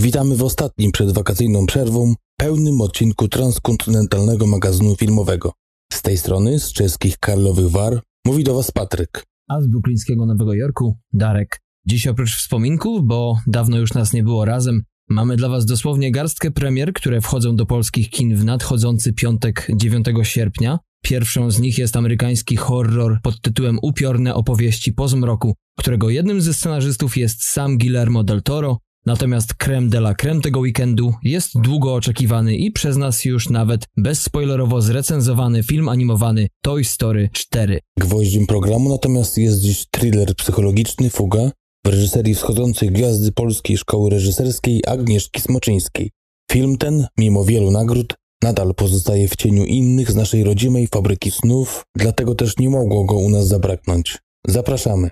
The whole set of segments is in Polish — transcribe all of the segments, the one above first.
Witamy w ostatnim przed wakacyjną przerwą pełnym odcinku transkontynentalnego magazynu filmowego. Z tej strony, z czeskich Karlowych War, mówi do Was Patryk. A z bruklińskiego Nowego Jorku, Darek. Dziś oprócz wspominków, bo dawno już nas nie było razem, mamy dla Was dosłownie garstkę premier, które wchodzą do polskich kin w nadchodzący piątek 9 sierpnia. Pierwszą z nich jest amerykański horror pod tytułem Upiorne opowieści po zmroku, którego jednym ze scenarzystów jest sam Guillermo del Toro, natomiast creme de la creme tego weekendu jest długo oczekiwany i przez nas już nawet bezspoilerowo zrecenzowany film animowany Toy Story 4. Gwoździem programu natomiast jest dziś thriller psychologiczny Fuga w reżyserii wschodzącej gwiazdy Polskiej Szkoły Reżyserskiej Agnieszki Smoczyńskiej. Film ten, mimo wielu nagród, nadal pozostaje w cieniu innych z naszej rodzimej fabryki snów, dlatego też nie mogło go u nas zabraknąć. Zapraszamy.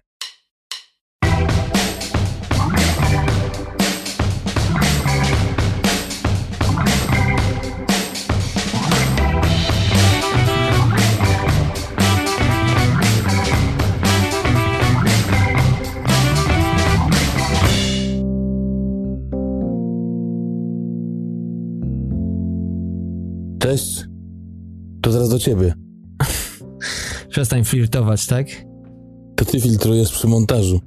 Cześć. To zaraz do ciebie. Przestań flirtować, tak? To ty filtrujesz przy montażu.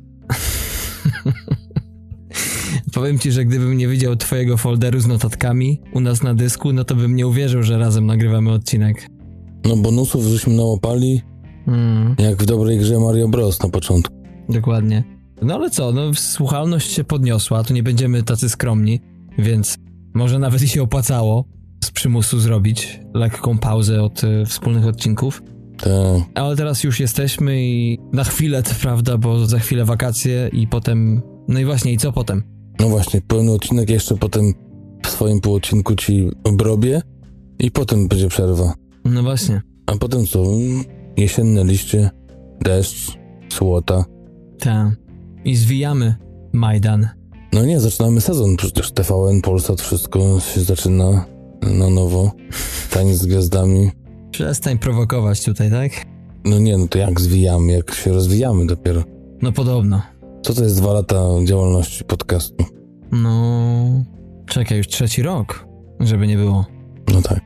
Powiem ci, że gdybym nie widział twojego folderu z notatkami u nas na dysku, no to bym nie uwierzył, że razem nagrywamy odcinek. No bonusów żeśmy nałapali, Mm, jak w dobrej grze Mario Bros na początku. dokładnie. No ale co, no słuchalność się podniosła, to nie będziemy tacy skromni, więc może nawet i się opłacało z przymusu zrobić lekką pauzę od y, wspólnych odcinków. Te, Ale teraz już jesteśmy i na chwilę, to prawda, bo za chwilę wakacje i potem... No i właśnie, i co potem? no właśnie, pełny odcinek jeszcze potem w swoim półodcinku ci obrobię i potem będzie przerwa. No właśnie, A potem co? Jesienne liście, deszcz, słota. tak. I zwijamy Majdan. No nie, zaczynamy sezon, przecież TVN, Polsat, wszystko się zaczyna na nowo. Taniec z gwiazdami. Przestań prowokować tutaj, tak? No nie, no to jak zwijamy, jak się rozwijamy dopiero. No podobno. Co to jest dwa lata działalności podcastu? No... Czekaj, już trzeci rok, żeby nie było. No tak.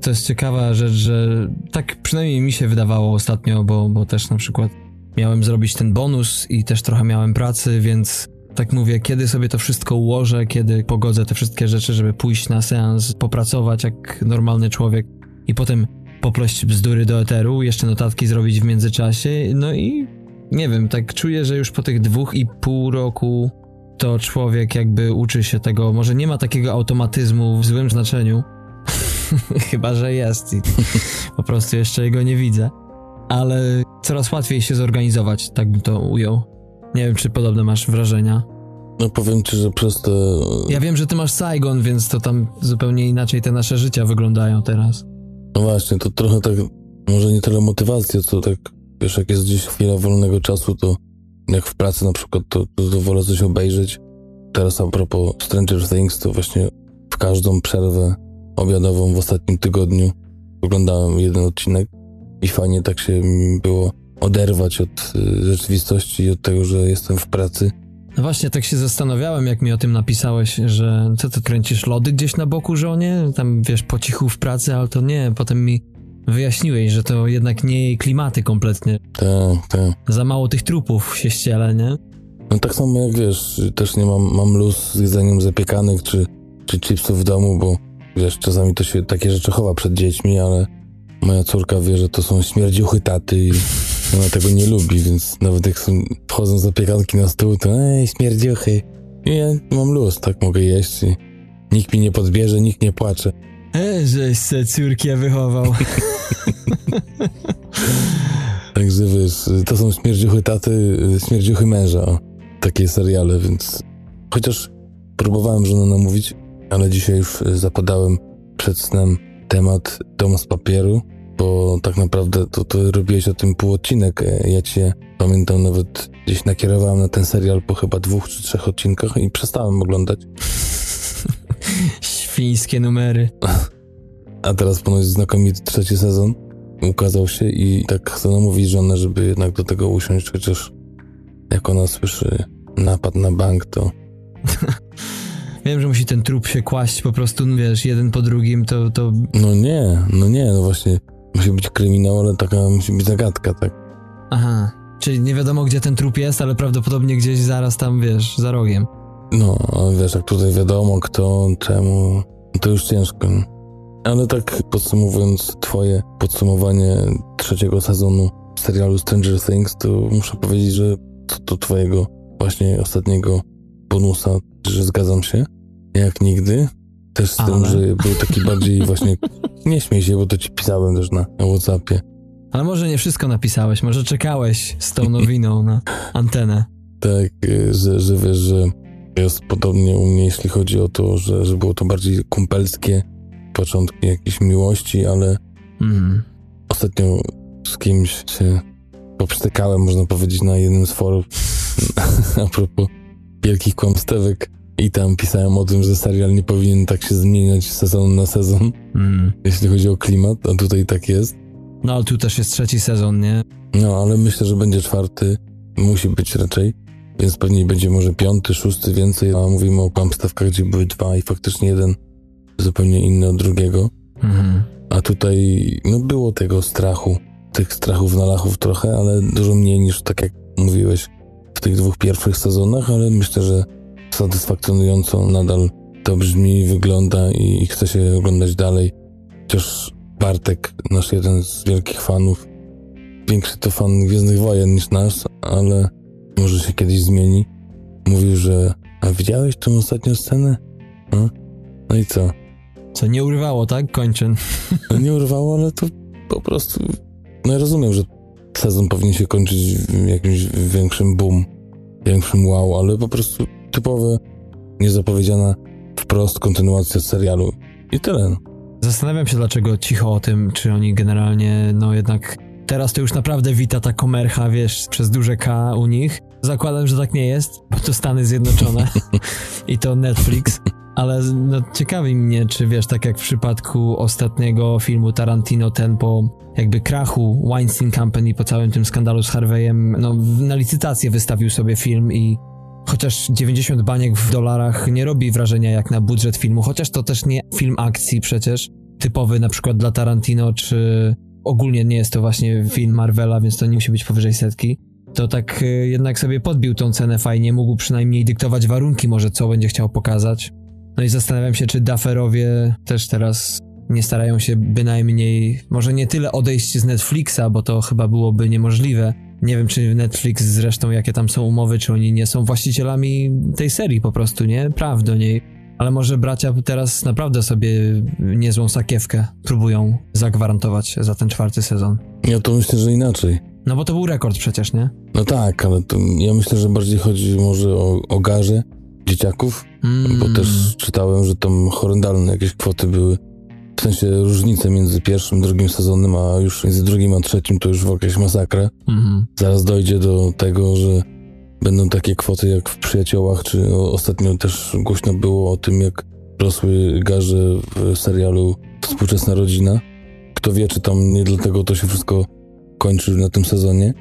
To jest ciekawa rzecz, że tak przynajmniej mi się wydawało ostatnio, bo, bo też na przykład miałem zrobić ten bonus i też trochę miałem pracy, więc tak mówię, kiedy sobie to wszystko ułożę, kiedy pogodzę te wszystkie rzeczy, żeby pójść na seans, popracować jak normalny człowiek i potem popleść bzdury do eteru, jeszcze notatki zrobić w międzyczasie, no i nie wiem, tak czuję, że już po tych dwóch i pół roku to człowiek jakby uczy się tego, może nie ma takiego automatyzmu w złym znaczeniu, chyba że jest i po prostu jeszcze jego nie widzę, ale coraz łatwiej się zorganizować, tak bym to ujął. Nie wiem, czy podobne masz wrażenia. No powiem ci, że przez te... Ja wiem, że ty masz Saigon, więc to tam zupełnie inaczej te nasze życia wyglądają teraz. No właśnie, to trochę tak, może nie tyle motywacja, co tak, wiesz, jak jest gdzieś chwila wolnego czasu, to jak w pracy na przykład, to, to, to wolę coś obejrzeć. Teraz a propos Stranger Things, to właśnie w każdą przerwę obiadową w ostatnim tygodniu oglądałem jeden odcinek i fajnie tak się mi było oderwać od y, rzeczywistości i od tego, że jestem w pracy. No właśnie, tak się zastanawiałem, jak mi o tym napisałeś, że co ty kręcisz lody gdzieś na boku żonie? Tam wiesz, po cichu w pracy, ale to nie. Potem mi wyjaśniłeś, że to jednak nie jej klimaty kompletnie. Tak, tak. Za mało tych trupów się ściele, nie? No tak samo jak wiesz, też nie mam, mam luz z jedzeniem zapiekanych czy, czy chipsów w domu, bo wiesz, czasami to się takie rzeczy chowa przed dziećmi, ale moja córka wie, że to są śmierdziuchy taty i ona tego nie lubi, więc nawet jak są, wchodzą zapiekanki na stół, to ej, śmierdziuchy. I ja mam luz, tak mogę jeść i nikt mi nie podbierze, nikt nie płacze. E, żeś se córkę wychował. Także wiesz, to są śmierdziuchy taty, śmierdziuchy męża, o, takie seriale, więc chociaż próbowałem żonę namówić, ale dzisiaj już zapadałem przed snem temat dom z papieru, bo tak naprawdę to, to robiłeś o tym pół odcinek. E, Ja cię pamiętam nawet gdzieś nakierowałem na ten serial po chyba dwóch czy trzech odcinkach i przestałem oglądać. Świńskie numery. A teraz ponoć znakomity trzeci sezon ukazał się i tak chcę namówić żonę, żeby jednak do tego usiąść, chociaż jak ona słyszy napad na bank, to Wiem, że musi ten trup się kłaść po prostu, wiesz, jeden po drugim, to, to... No nie, no nie, no właśnie musi być kryminał, ale taka musi być zagadka, tak? Aha, czyli nie wiadomo gdzie ten trup jest, ale prawdopodobnie gdzieś zaraz tam, wiesz, za rogiem. No, ale wiesz, jak tutaj wiadomo kto, czemu, to już ciężko. Ale tak podsumowując twoje podsumowanie trzeciego sezonu serialu Stranger Things, to muszę powiedzieć, że to, to twojego właśnie ostatniego bonusa, że zgadzam się, jak nigdy. Też z Ale? tym, że był taki bardziej właśnie, nie śmiej się, bo to ci pisałem też na, Whatsappie. Ale może nie wszystko napisałeś, może czekałeś z tą nowiną na antenę. Tak, y, że, że wiesz, że jest podobnie u mnie, jeśli chodzi o to, że, że było to bardziej kumpelskie, początki jakiejś miłości, ale Mhm. ostatnio z kimś się poprztykałem, można powiedzieć, na jednym z forów a propos wielkich kłamstewek i tam pisałem o tym, że serial nie powinien tak się zmieniać z sezonu na sezon, Mhm. jeśli chodzi o klimat, a tutaj tak jest. No ale tu też jest trzeci sezon, nie? No, ale myślę, że będzie czwarty, musi być raczej, więc pewnie będzie może piąty, szósty więcej, a mówimy o kłamstewkach, gdzie były dwa i faktycznie jeden zupełnie inny od drugiego. Mhm. A tutaj, no było tego strachu, tych strachów na lachów trochę, ale dużo mniej niż tak jak mówiłeś w tych dwóch pierwszych sezonach, ale myślę, że satysfakcjonująco nadal to brzmi, wygląda i, i chce się oglądać dalej. Chociaż Bartek, nasz jeden z wielkich fanów, większy to fan Gwiezdnych Wojen niż nasz, ale może się kiedyś zmieni. Mówił, że a widziałeś tą ostatnią scenę? No, no i co? Co nie urywało, tak? Kończę. No nie urwało, ale to po prostu. No ja rozumiem, że sezon powinien się kończyć w jakimś większym boom, większym wow, ale po prostu typowe, niezapowiedziana wprost kontynuacja serialu. I tyle. no. Zastanawiam się, dlaczego cicho o tym, czy oni generalnie, no jednak teraz to już naprawdę wita ta komercha, wiesz, przez duże K u nich. Zakładam, że tak nie jest, bo to Stany Zjednoczone i to Netflix. Ale no, ciekawi mnie, czy wiesz, tak jak w przypadku ostatniego filmu Tarantino, ten po jakby krachu Weinstein Company, po całym tym skandalu z Harveyem, no na licytację wystawił sobie film i Chociaż 90 baniek w dolarach nie robi wrażenia jak na budżet filmu, chociaż to też nie film akcji przecież, typowy na przykład dla Tarantino, czy ogólnie nie jest to właśnie film Marvela, więc to nie musi być powyżej setki. To tak y, jednak sobie podbił tą cenę fajnie, mógł przynajmniej dyktować warunki może, co będzie chciał pokazać. No i zastanawiam się, czy Dufferowie też teraz nie starają się bynajmniej, może nie tyle odejść z Netflixa, bo to chyba byłoby niemożliwe. Nie wiem, czy Netflix zresztą, jakie tam są umowy, czy oni nie są właścicielami tej serii po prostu, nie? Praw do niej. Ale może bracia teraz naprawdę sobie niezłą sakiewkę próbują zagwarantować za ten czwarty sezon. Ja to myślę, że inaczej. No bo to był rekord przecież, nie? No tak, ale to ja myślę, że bardziej chodzi może o, o garze dzieciaków, Mm. bo też czytałem, że tam horrendalne jakieś kwoty były. W sensie różnice między pierwszym, drugim sezonem, a już między drugim a trzecim to już w jakaś masakra. Mhm. Zaraz dojdzie do tego, że będą takie kwoty jak w Przyjaciołach, czy ostatnio też głośno było o tym, jak rosły garze w serialu Współczesna Rodzina. Kto wie, czy tam nie dlatego to się wszystko kończy na tym sezonie.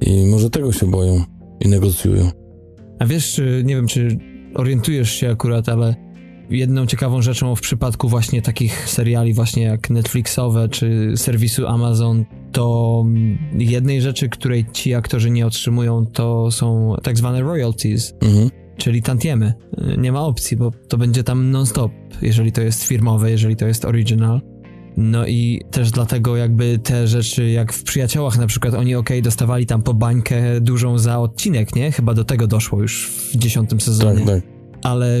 I może tego się boją i negocjują. A wiesz, nie wiem, czy orientujesz się akurat, ale jedną ciekawą rzeczą w przypadku właśnie takich seriali właśnie jak Netflixowe czy serwisu Amazon, to jednej rzeczy, której ci aktorzy nie otrzymują, to są tak zwane royalties, Mhm. czyli tantiemy. Nie ma opcji, bo to będzie tam non-stop, jeżeli to jest firmowe, jeżeli to jest original. No i też dlatego jakby te rzeczy, jak w Przyjaciołach na przykład, oni okej, dostawali tam po bańkę dużą za odcinek, nie? Chyba do tego doszło już w dziesiątym sezonie. Tak, tak. Ale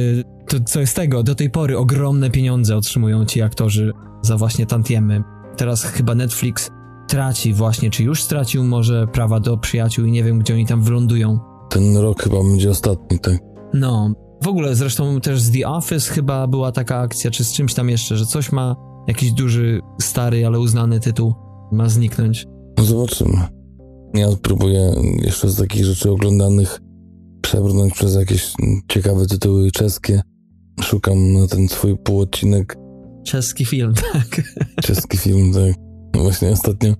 to co jest tego? Do tej pory ogromne pieniądze otrzymują ci aktorzy za właśnie tantiemy. Teraz chyba Netflix traci właśnie, czy już stracił może prawa do przyjaciół i nie wiem, gdzie oni tam wylądują. Ten rok chyba będzie ostatni, tak. No, w ogóle zresztą też z The Office chyba była taka akcja, czy z czymś tam jeszcze, że coś ma jakiś duży, stary, ale uznany tytuł ma zniknąć. No zobaczymy. Ja próbuję jeszcze z takich rzeczy oglądanych przebrnąć przez jakieś ciekawe tytuły czeskie. Szukam na ten swój półodcinek Czeski film, tak. czeski film, tak. No właśnie ostatnio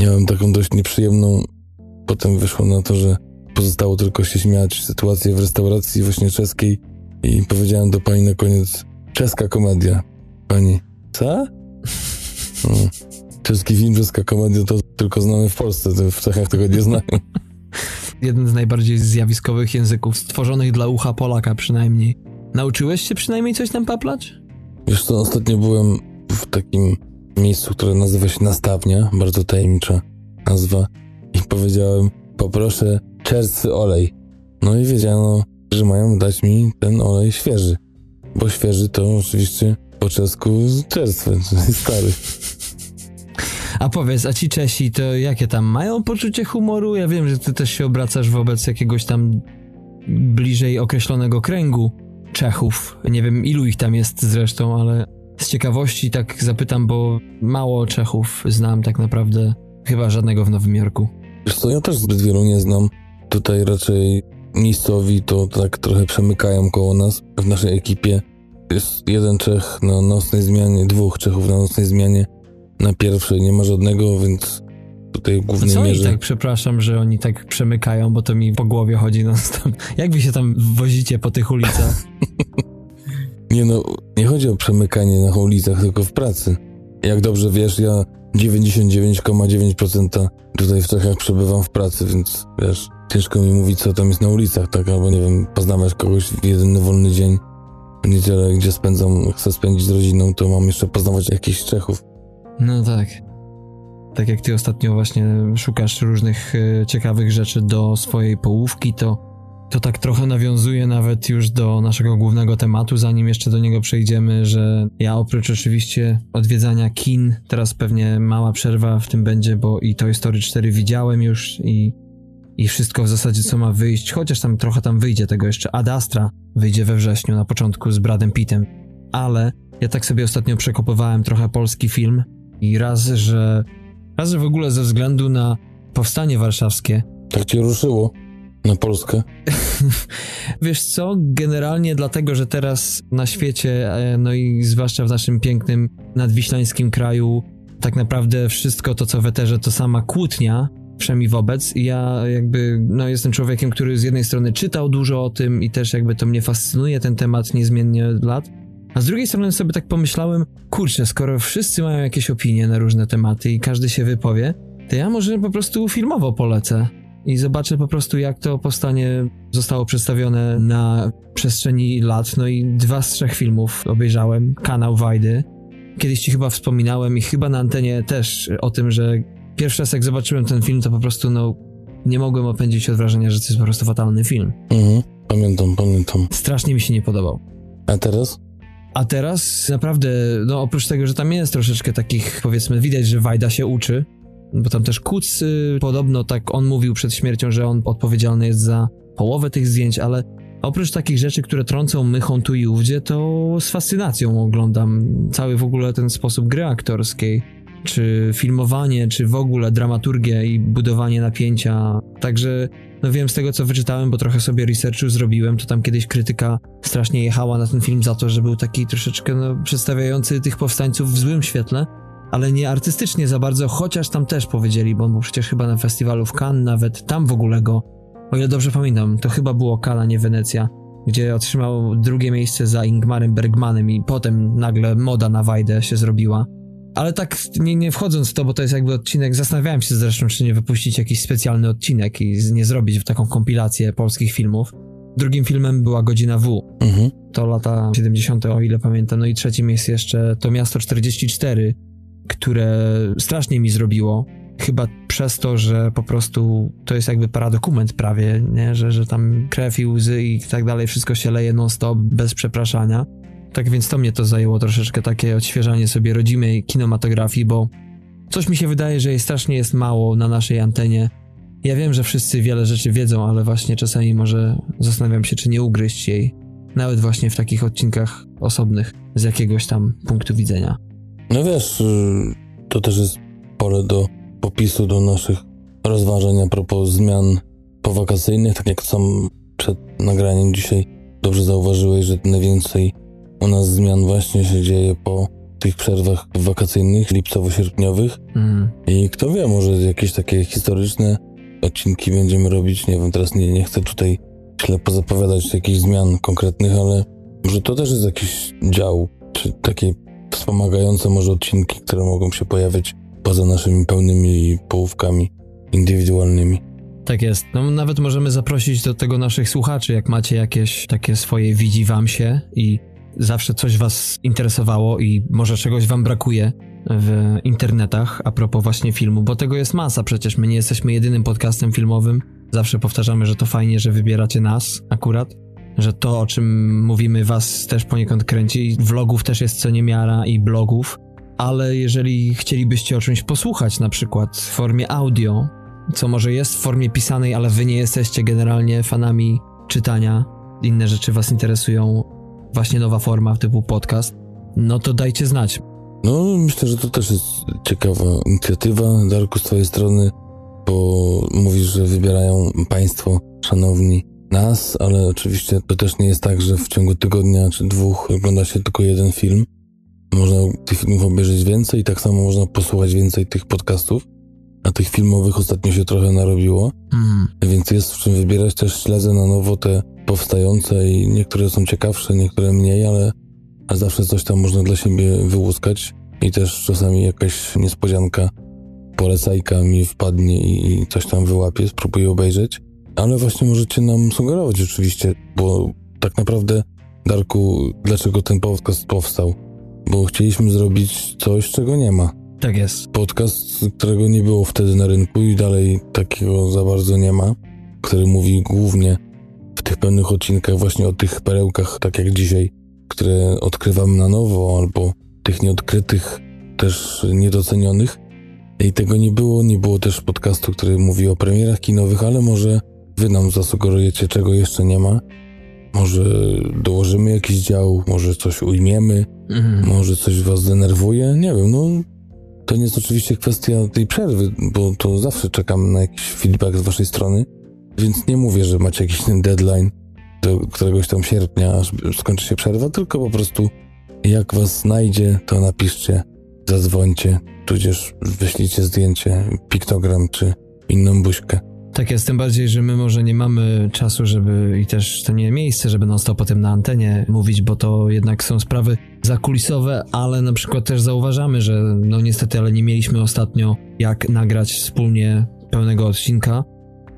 miałem taką dość nieprzyjemną, potem wyszło na to, że pozostało tylko się śmiać sytuację w restauracji właśnie czeskiej, I powiedziałem do pani na koniec, czeska komedia. Pani, co? No, czeski film, czeska komedia to tylko znamy w Polsce, w Czechach tego nie znają. Jeden z najbardziej zjawiskowych języków stworzonych dla ucha Polaka przynajmniej. Nauczyłeś się przynajmniej coś tam paplać? Wiesz co, ostatnio byłem w takim miejscu, które nazywa się Nastawnia, bardzo tajemnicza nazwa i powiedziałem, poproszę czerwcy olej. No i wiedziano, że mają dać mi ten olej świeży, bo świeży to oczywiście po czesku czerstwy, czyli stary. A powiedz, a ci Czesi to jakie tam mają poczucie humoru? Ja wiem, że ty też się obracasz wobec jakiegoś tam bliżej określonego kręgu Czechów. Nie wiem ilu ich tam jest zresztą, ale z ciekawości tak zapytam, bo mało Czechów znam tak naprawdę, chyba żadnego w Nowym Jorku. Wiesz co, ja też zbyt wielu nie znam. Tutaj raczej miejscowi to tak trochę przemykają koło nas. W naszej ekipie jest jeden Czech na nocnej zmianie, dwóch Czechów na nocnej zmianie. Na pierwszej nie ma żadnego, więc tutaj w głównej Co oni mierze... tak, przepraszam, że oni tak przemykają, bo to mi po głowie chodzi non stop. Jak wy się tam wozicie po tych ulicach? Nie no, nie chodzi o przemykanie na ulicach, tylko w pracy. Jak dobrze wiesz, ja 99,9% tutaj w Czechach przebywam w pracy, więc wiesz, ciężko mi mówić, co tam jest na ulicach, tak? Albo nie wiem, poznawać kogoś w jedyny wolny dzień, w niedzielę, gdzie spędzam, chcę spędzić z rodziną, to mam jeszcze poznawać jakichś Czechów. No tak. Tak jak ty ostatnio właśnie szukasz różnych e, ciekawych rzeczy do swojej połówki, to, to tak trochę nawiązuje nawet już do naszego głównego tematu, zanim jeszcze do niego przejdziemy, że ja oprócz oczywiście odwiedzania kin, teraz pewnie mała przerwa w tym będzie, bo i Toy Story 4 widziałem już i, i wszystko w zasadzie co ma wyjść, chociaż tam trochę tam wyjdzie tego jeszcze. Ad Astra wyjdzie we wrześniu na początku z Bradem Pittem, ale ja tak sobie ostatnio przekopywałem trochę polski film i raz, że raz, że w ogóle ze względu na powstanie warszawskie, Tak cię ruszyło na Polskę? Wiesz co, generalnie dlatego, że teraz na świecie, e, no i zwłaszcza w naszym pięknym nadwiślańskim kraju, tak naprawdę wszystko to, co w eterze, to sama kłótnia, przynajmniej wobec. I ja jakby, no jestem człowiekiem, który z jednej strony czytał dużo o tym i też jakby to mnie fascynuje, ten temat niezmiennie od lat. A z drugiej strony sobie tak pomyślałem, kurczę, skoro wszyscy mają jakieś opinie na różne tematy i każdy się wypowie, to ja może po prostu filmowo polecę i zobaczę po prostu, jak to powstanie zostało przedstawione na przestrzeni lat. No i dwa z trzech filmów obejrzałem, kanał Wajdy. Kiedyś ci chyba wspominałem i chyba na antenie też o tym, że pierwszy raz jak zobaczyłem ten film, to po prostu no nie mogłem opędzić od wrażenia, że to jest po prostu fatalny film. Mhm, pamiętam, pamiętam. Strasznie mi się nie podobał. A teraz? A teraz naprawdę, no oprócz tego, że tam jest troszeczkę takich, powiedzmy, widać, że Wajda się uczy, bo tam też Kuc y, podobno tak on mówił przed śmiercią, że on odpowiedzialny jest za połowę tych zdjęć, ale oprócz takich rzeczy, które trącą mychą tu i ówdzie, to z fascynacją oglądam cały w ogóle ten sposób gry aktorskiej, czy filmowanie, czy w ogóle dramaturgię i budowanie napięcia. Także no wiem z tego, co wyczytałem, bo trochę sobie researchu zrobiłem, to tam kiedyś krytyka strasznie jechała na ten film za to, że był taki troszeczkę no, przedstawiający tych powstańców w złym świetle, ale nie artystycznie za bardzo, chociaż tam też powiedzieli, bo on był przecież chyba na festiwalu w Cannes, nawet tam w ogóle go, o ile dobrze pamiętam, to chyba było Cannes, nie Wenecja, gdzie otrzymał drugie miejsce za Ingmarem Bergmanem i potem nagle moda na Wajdę się zrobiła. Ale tak nie, nie wchodząc w to, bo to jest jakby odcinek, zastanawiałem się zresztą, czy nie wypuścić jakiś specjalny odcinek i nie zrobić taką kompilację polskich filmów. Drugim filmem była Godzina W. Mhm. To lata 70., o ile pamiętam. No i trzecim jest jeszcze to Miasto 44, które strasznie mi zrobiło. Chyba przez to, że po prostu to jest jakby paradokument prawie, nie? Że, że tam krew i łzy i tak dalej, wszystko się leje non-stop, bez przepraszania. Tak więc to mnie to zajęło troszeczkę takie odświeżanie sobie rodzimej kinematografii, bo coś mi się wydaje, że jej strasznie jest mało na naszej antenie. Ja wiem, że wszyscy wiele rzeczy wiedzą, ale właśnie czasami może zastanawiam się, czy nie ugryźć jej, nawet właśnie w takich odcinkach osobnych, z jakiegoś tam punktu widzenia. No wiesz, y, to też jest pole do popisu do naszych rozważań a propos zmian powakacyjnych, tak jak sam przed nagraniem dzisiaj dobrze zauważyłeś, że najwięcej u nas zmian właśnie się dzieje po tych przerwach wakacyjnych, lipcowo-sierpniowych Mm. i kto wie, może jakieś takie historyczne odcinki będziemy robić, nie wiem, teraz nie, nie chcę tutaj źle pozapowiadać jakichś zmian konkretnych, ale może to też jest jakiś dział, czy takie wspomagające może odcinki, które mogą się pojawić poza naszymi pełnymi połówkami indywidualnymi. Tak jest. No, nawet możemy zaprosić do tego naszych słuchaczy, jak macie jakieś takie swoje widzi wam się i zawsze coś was interesowało i może czegoś wam brakuje w internetach a propos właśnie filmu, bo tego jest masa przecież. My nie jesteśmy jedynym podcastem filmowym. Zawsze powtarzamy, że to fajnie, że wybieracie nas akurat, że to, o czym mówimy, was też poniekąd kręci. Vlogów też jest co niemiara i blogów, ale jeżeli chcielibyście o czymś posłuchać, na przykład w formie audio, co może jest w formie pisanej, ale wy nie jesteście generalnie fanami czytania, inne rzeczy was interesują, właśnie nowa forma typu podcast, no to dajcie znać. No, myślę, że to też jest ciekawa inicjatywa, Darku, z twojej strony, bo mówisz, że wybierają państwo, szanowni, nas, ale oczywiście to też nie jest tak, że w ciągu tygodnia czy dwóch ogląda się tylko jeden film. Można tych filmów obejrzeć więcej i tak samo można posłuchać więcej tych podcastów. A tych filmowych ostatnio się trochę narobiło, Mm. więc jest w czym wybierać. Też śledzę na nowo te powstające i niektóre są ciekawsze, niektóre mniej, ale, zawsze coś tam można dla siebie wyłuskać i też czasami jakaś niespodzianka, polecajka mi wpadnie i, i coś tam wyłapię, spróbuję obejrzeć. Ale właśnie możecie nam sugerować oczywiście, bo tak naprawdę, Darku, dlaczego ten podcast powstał? Bo chcieliśmy zrobić coś, czego nie ma. Tak jest. Podcast, którego nie było wtedy na rynku i dalej takiego za bardzo nie ma, który mówi głównie w tych pełnych odcinkach właśnie o tych perełkach, tak jak dzisiaj, które odkrywamy na nowo, albo tych nieodkrytych, też niedocenionych. I tego nie było, nie było też podcastu, który mówi o premierach kinowych, ale może wy nam zasugerujecie, czego jeszcze nie ma. Może dołożymy jakiś dział, może coś ujmiemy, Mhm. może coś was denerwuje, nie wiem, no to nie jest oczywiście kwestia tej przerwy, bo to zawsze czekam na jakiś feedback z waszej strony, więc nie mówię, że macie jakiś ten deadline do któregoś tam sierpnia, aż skończy się przerwa, tylko po prostu jak was znajdzie, to napiszcie, zadzwońcie, tudzież wyślijcie zdjęcie, piktogram czy inną buźkę. Tak jest, tym bardziej, że my może nie mamy czasu, żeby i też to nie miejsce, żeby non stop o tym na antenie mówić, bo to jednak są sprawy zakulisowe, ale na przykład też zauważamy, że no niestety, ale nie mieliśmy ostatnio jak nagrać wspólnie pełnego odcinka,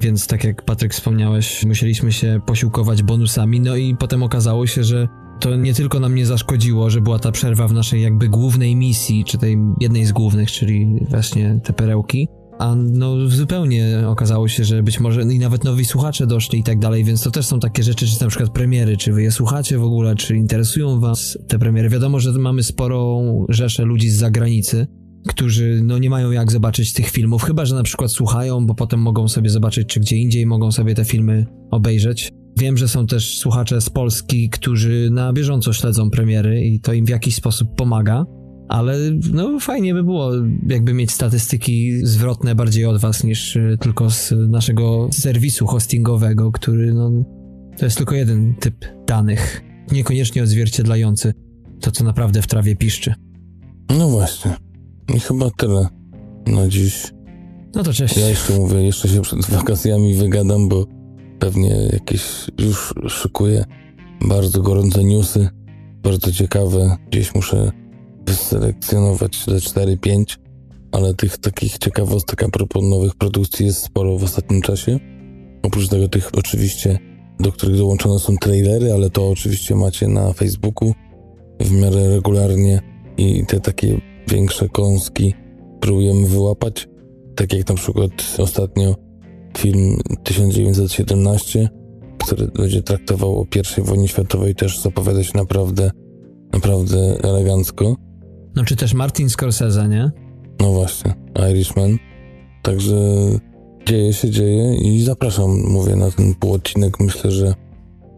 więc tak jak Patryk wspomniałeś, musieliśmy się posiłkować bonusami, no i potem okazało się, że to nie tylko nam nie zaszkodziło, że była ta przerwa w naszej jakby głównej misji, czy tej jednej z głównych, czyli właśnie te perełki, a no zupełnie okazało się, że być może i nawet nowi słuchacze doszli i tak dalej, więc to też są takie rzeczy, czy na przykład premiery, czy wy je słuchacie w ogóle, czy interesują was te premiery. Wiadomo, że mamy sporą rzeszę ludzi z zagranicy, którzy no nie mają jak zobaczyć tych filmów, chyba że na przykład słuchają, bo potem mogą sobie zobaczyć, czy gdzie indziej mogą sobie te filmy obejrzeć. Wiem, że są też słuchacze z Polski, którzy na bieżąco śledzą premiery i to im w jakiś sposób pomaga ale no fajnie by było jakby mieć statystyki zwrotne bardziej od was niż y, tylko z naszego serwisu hostingowego, który no to jest tylko jeden typ danych, niekoniecznie odzwierciedlający to, co naprawdę w trawie piszczy. No właśnie. I chyba tyle na dziś. No to cześć. Ja jeszcze mówię, jeszcze się przed wakacjami wygadam, bo pewnie jakieś już szykuję bardzo gorące newsy, bardzo ciekawe. Gdzieś muszę wyselekcjonować te 4-5, ale tych takich ciekawostek a propos nowych produkcji jest sporo w ostatnim czasie. Oprócz tego tych oczywiście, do których dołączone są trailery, ale to oczywiście macie na Facebooku w miarę regularnie i te takie większe kąski próbujemy wyłapać. Tak jak na przykład ostatnio film 1917, który będzie traktował o I wojnie światowej, też zapowiada się naprawdę, naprawdę elegancko. No czy też Martin Scorsese, nie? No właśnie, Irishman. Także dzieje się, dzieje i zapraszam, mówię, na ten półodcinek. Myślę, że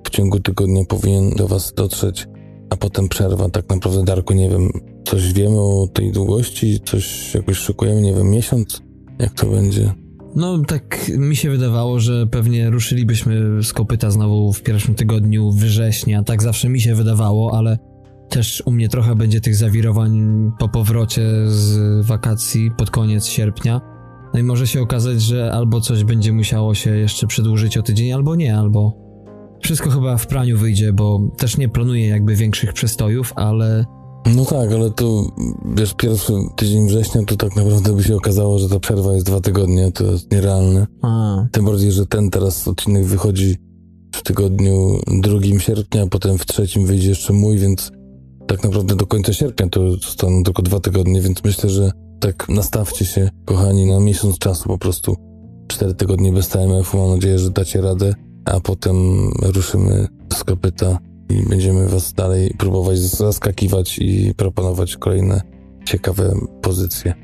w ciągu tygodnia powinien do was dotrzeć, a potem przerwa. Tak naprawdę, Darku, nie wiem, coś wiemy o tej długości, coś jakoś szykujemy, nie wiem, miesiąc? Jak to będzie? No tak mi się wydawało, że pewnie ruszylibyśmy z kopyta znowu w pierwszym tygodniu września. Tak zawsze mi się wydawało, ale też u mnie trochę będzie tych zawirowań po powrocie z wakacji pod koniec sierpnia. No i może się okazać, że albo coś będzie musiało się jeszcze przedłużyć o tydzień, albo nie, albo Wszystko chyba w praniu wyjdzie, bo też nie planuję jakby większych przestojów, ale No tak, ale to wiesz, pierwszy tydzień września to tak naprawdę by się okazało, że ta przerwa jest dwa tygodnie, to jest nierealne. a, Tym bardziej, że ten teraz odcinek wychodzi w tygodniu 2 sierpnia, potem w trzecim wyjdzie jeszcze mój, więc tak naprawdę do końca sierpnia to zostaną tylko dwa tygodnie, więc myślę, że tak nastawcie się, kochani, na miesiąc czasu po prostu. Cztery tygodnie bez TMF-u, mam nadzieję, że dacie radę, a potem ruszymy z kopyta i będziemy was dalej próbować zaskakiwać i proponować kolejne ciekawe pozycje.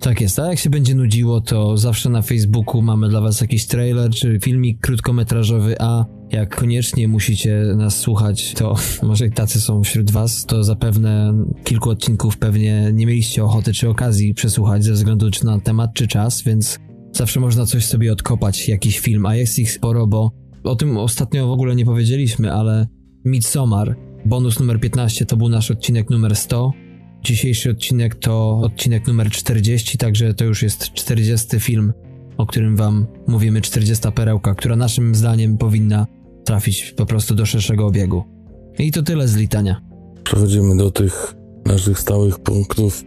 tak jest. A jak się będzie nudziło, to zawsze na Facebooku mamy dla was jakiś trailer czy filmik krótkometrażowy, a jak koniecznie musicie nas słuchać, to może tacy są wśród was, to zapewne kilku odcinków pewnie nie mieliście ochoty czy okazji przesłuchać ze względu czy na temat czy czas, więc zawsze można coś sobie odkopać, jakiś film, a jest ich sporo, bo o tym ostatnio w ogóle nie powiedzieliśmy, ale Midsommar, bonus numer 15 to był nasz odcinek numer 100, Dzisiejszy odcinek to odcinek numer 40, także to już jest 40 film, o którym wam mówimy, 40 perełka, która naszym zdaniem powinna trafić po prostu do szerszego obiegu. I to tyle z litania. Przechodzimy do tych naszych stałych punktów,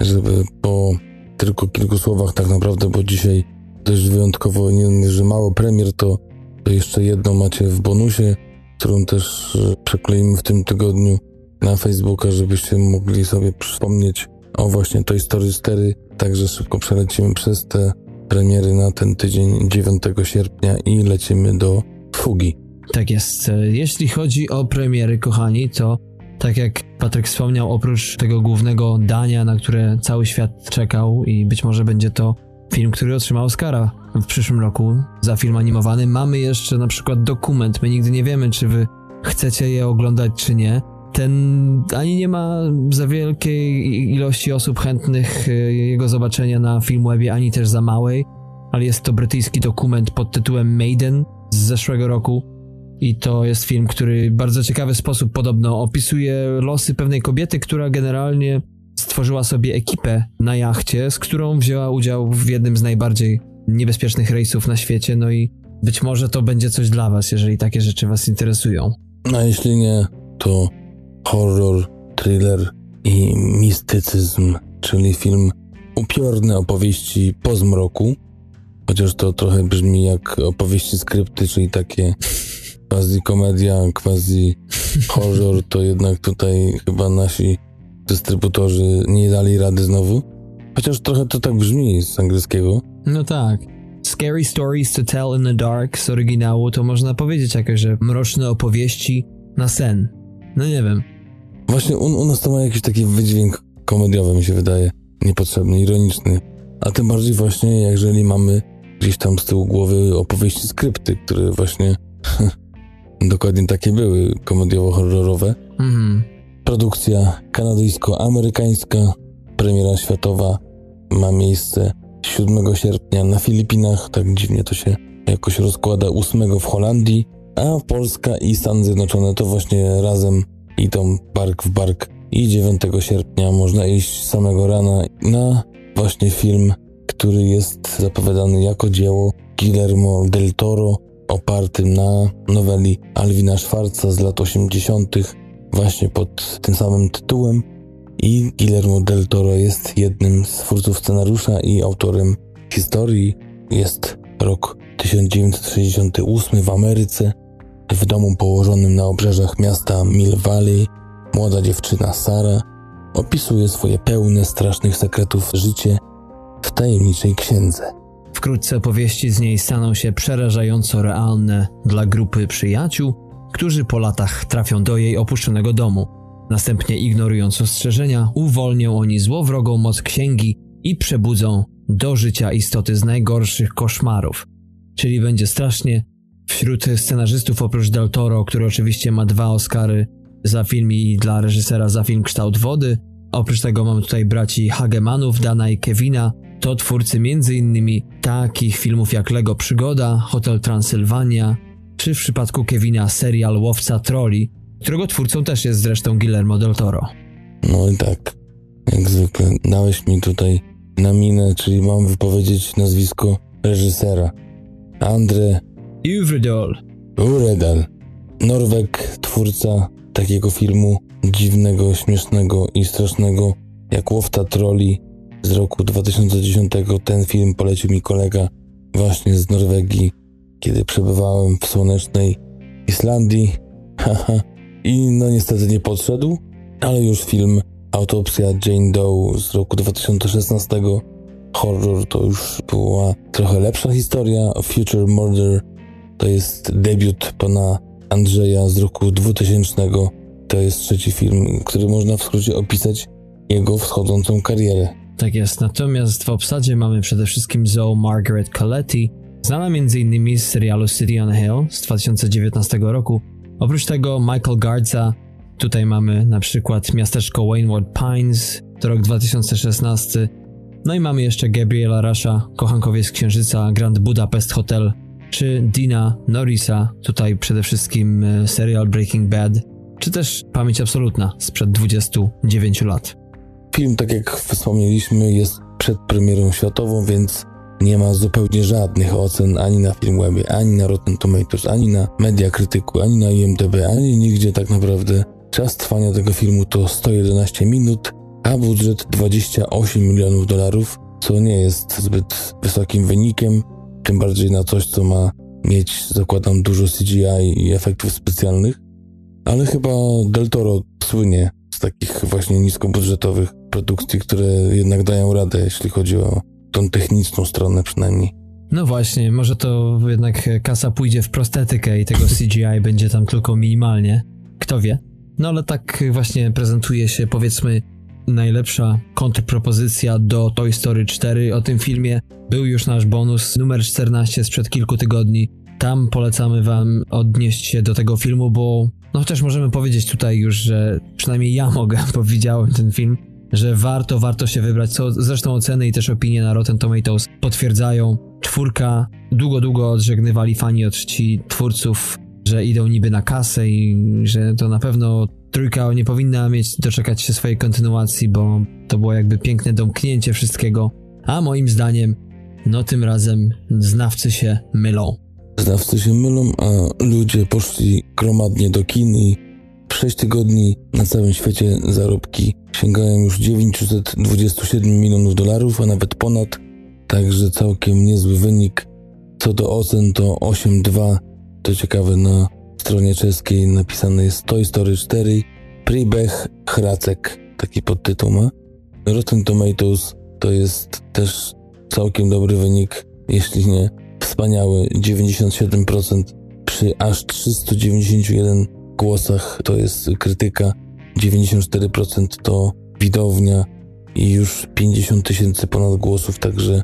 żeby po tylko kilku słowach tak naprawdę, bo dzisiaj dość wyjątkowo, nie że mało premier, to, to jeszcze jedno macie w bonusie, którą też e, przekleimy w tym tygodniu na Facebooka, żebyście mogli sobie przypomnieć o właśnie Toy Story 4, także szybko przelecimy przez te premiery na ten tydzień 9 sierpnia i lecimy do Fugi. Tak jest. E, Jeśli chodzi o premiery, kochani, to tak jak Patryk wspomniał, oprócz tego głównego dania, na które cały świat czekał i być może będzie to film, który otrzymał Oscara w przyszłym roku za film animowany, mamy jeszcze na przykład dokument. My nigdy nie wiemy, czy wy chcecie je oglądać, czy nie. Ten ani nie ma za wielkiej ilości osób chętnych e, jego zobaczenia na Filmwebie, ani też za małej, ale jest to brytyjski dokument pod tytułem Maiden z zeszłego roku. I to jest film, który w bardzo ciekawy sposób podobno opisuje losy pewnej kobiety, która generalnie stworzyła sobie ekipę na jachcie, z którą wzięła udział w jednym z najbardziej niebezpiecznych rejsów na świecie. No i być może to będzie coś dla Was, jeżeli takie rzeczy Was interesują. A jeśli nie, to horror, thriller i mistycyzm, czyli film upiorny opowieści po zmroku, chociaż to trochę brzmi jak opowieści skrypty, czyli takie quasi komedia, quasi horror, to jednak tutaj chyba nasi dystrybutorzy nie dali rady znowu. Chociaż trochę to tak brzmi z angielskiego. No tak. Scary Stories to Tell in the Dark z oryginału to można powiedzieć jakoś, że mroczne opowieści na sen. No nie wiem. Właśnie u, u nas to ma jakiś taki wydźwięk komediowy, mi się wydaje. Niepotrzebny, ironiczny. A tym bardziej właśnie, jeżeli mamy gdzieś tam z tyłu głowy opowieści skrypty, które właśnie dokładnie takie były, komediowo-horrorowe. Mhm. Produkcja kanadyjsko-amerykańska, premiera światowa ma miejsce 7 sierpnia na Filipinach, tak dziwnie to się jakoś rozkłada, 8 w Holandii, a Polska i Stany Zjednoczone to właśnie razem idą bark w bark i 9 sierpnia można iść samego rana na właśnie film, który jest zapowiadany jako dzieło Guillermo del Toro, opartym na noweli Alwina Schwarza z lat 80., właśnie pod tym samym tytułem. I Guillermo del Toro jest jednym z twórców scenariusza i autorem historii. Jest rok 1968 w Ameryce. W domu położonym na obrzeżach miasta Mill Valley młoda dziewczyna Sara opisuje swoje pełne strasznych sekretów życie w tajemniczej księdze. Wkrótce opowieści z niej staną się przerażająco realne dla grupy przyjaciół, którzy po latach trafią do jej opuszczonego domu. Następnie, ignorując ostrzeżenia, uwolnią oni złowrogą moc księgi i przebudzą do życia istoty z najgorszych koszmarów. Czyli będzie strasznie. Wśród scenarzystów oprócz Del Toro, który oczywiście ma dwa Oscary za film i dla reżysera za film Kształt Wody, oprócz tego mamy tutaj braci Hagemanów, Dana i Kevina, to twórcy m.in. takich filmów jak Lego Przygoda, Hotel Transylwania, czy w przypadku Kevina serial Łowca Troli, którego twórcą też jest zresztą Guillermo del Toro. No i tak, jak zwykle, dałeś mi tutaj na minę, czyli mam wypowiedzieć nazwisko reżysera. Andre Uvredol. Uredal. Norweg, twórca takiego filmu dziwnego, śmiesznego i strasznego jak Łowta Troli z roku 2010. Ten film polecił mi kolega właśnie z Norwegii, kiedy przebywałem w słonecznej Islandii. Haha. I no niestety nie podszedł, ale już film Autopsja Jane Doe z roku 2016 horror to już była trochę lepsza historia. Future Murder to jest debiut pana Andrzeja z roku 2000. To jest trzeci film, który można w skrócie opisać jego wschodzącą karierę. Tak jest, natomiast w obsadzie mamy przede wszystkim Zoe Margaret Coletti, znana m.in. z serialu City on Hill z 2019 roku. Oprócz tego Michael Gardza, tutaj mamy na przykład miasteczko Waynwood Pines, to rok 2016, no i mamy jeszcze Gabriela Rasha, kochankowie z Księżyca, Grand Budapest Hotel, czy Dina Norrisa, tutaj przede wszystkim e, serial Breaking Bad, czy też Pamięć Absolutna sprzed 29 lat. Film, tak jak wspomnieliśmy, jest przed premierą światową, więc nie ma zupełnie żadnych ocen ani na Filmwebie, ani na Rotten Tomatoes, ani na Media Krytyku, ani na IMDb, ani nigdzie tak naprawdę. Czas trwania tego filmu to 111 minut, a budżet 28 milionów dolarów, co nie jest zbyt wysokim wynikiem, tym bardziej na coś, co ma mieć, zakładam, dużo CGI i efektów specjalnych, ale chyba Del Toro słynie z takich właśnie niskobudżetowych produkcji, które jednak dają radę, jeśli chodzi o tą techniczną stronę przynajmniej. No właśnie, może to jednak kasa pójdzie w prostetykę i tego CGI będzie tam tylko minimalnie. Kto wie? No ale tak właśnie prezentuje się, powiedzmy, najlepsza kontrpropozycja do Toy Story 4 o tym filmie. Był już nasz bonus numer 14 sprzed kilku tygodni. Tam polecamy wam odnieść się do tego filmu, bo no chociaż możemy powiedzieć tutaj już, że przynajmniej ja mogę, bo widziałem ten film, że warto, warto się wybrać, co zresztą oceny i też opinie na Rotten Tomatoes potwierdzają. Czwórka, długo, długo odżegnywali fani od czci twórców, że idą niby na kasę i że to na pewno trójka nie powinna mieć doczekać się swojej kontynuacji, bo to było jakby piękne domknięcie wszystkiego. A moim zdaniem, no tym razem znawcy się mylą. Znawcy się mylą, a ludzie poszli gromadnie do kin i w 6 tygodni na całym świecie zarobki sięgają już 927 milionów dolarów, a nawet ponad. Także całkiem niezły wynik. Co do ocen to 8,2. To ciekawe, na stronie czeskiej napisane jest Toy Story 4 Pribech Hracek. Taki podtytuł ma. Rotten Tomatoes to jest też całkiem dobry wynik, jeśli nie wspaniały 97% przy aż 391 głosach to jest krytyka, 94% to widownia i już 50 tysięcy ponad głosów, także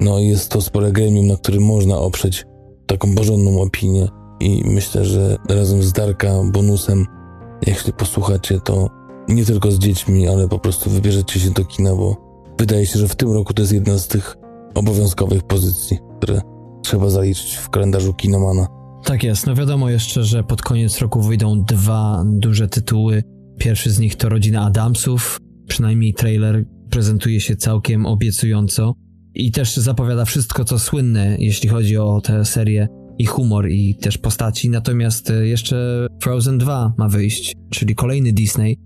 no jest to spore gremium, na którym można oprzeć taką porządną opinię i myślę, że razem z Darka bonusem, jeśli posłuchacie to nie tylko z dziećmi, ale po prostu wybierzecie się do kina, bo wydaje się, że w tym roku to jest jedna z tych obowiązkowych pozycji, które trzeba zaliczyć w kalendarzu kinomana. Tak jest, no wiadomo jeszcze, że pod koniec roku wyjdą dwa duże tytuły. Pierwszy z nich to Rodzina Adamsów, przynajmniej trailer prezentuje się całkiem obiecująco i też zapowiada wszystko, co słynne, jeśli chodzi o tę serię i humor i też postaci. Natomiast e, jeszcze Frozen 2 ma wyjść, czyli kolejny Disney.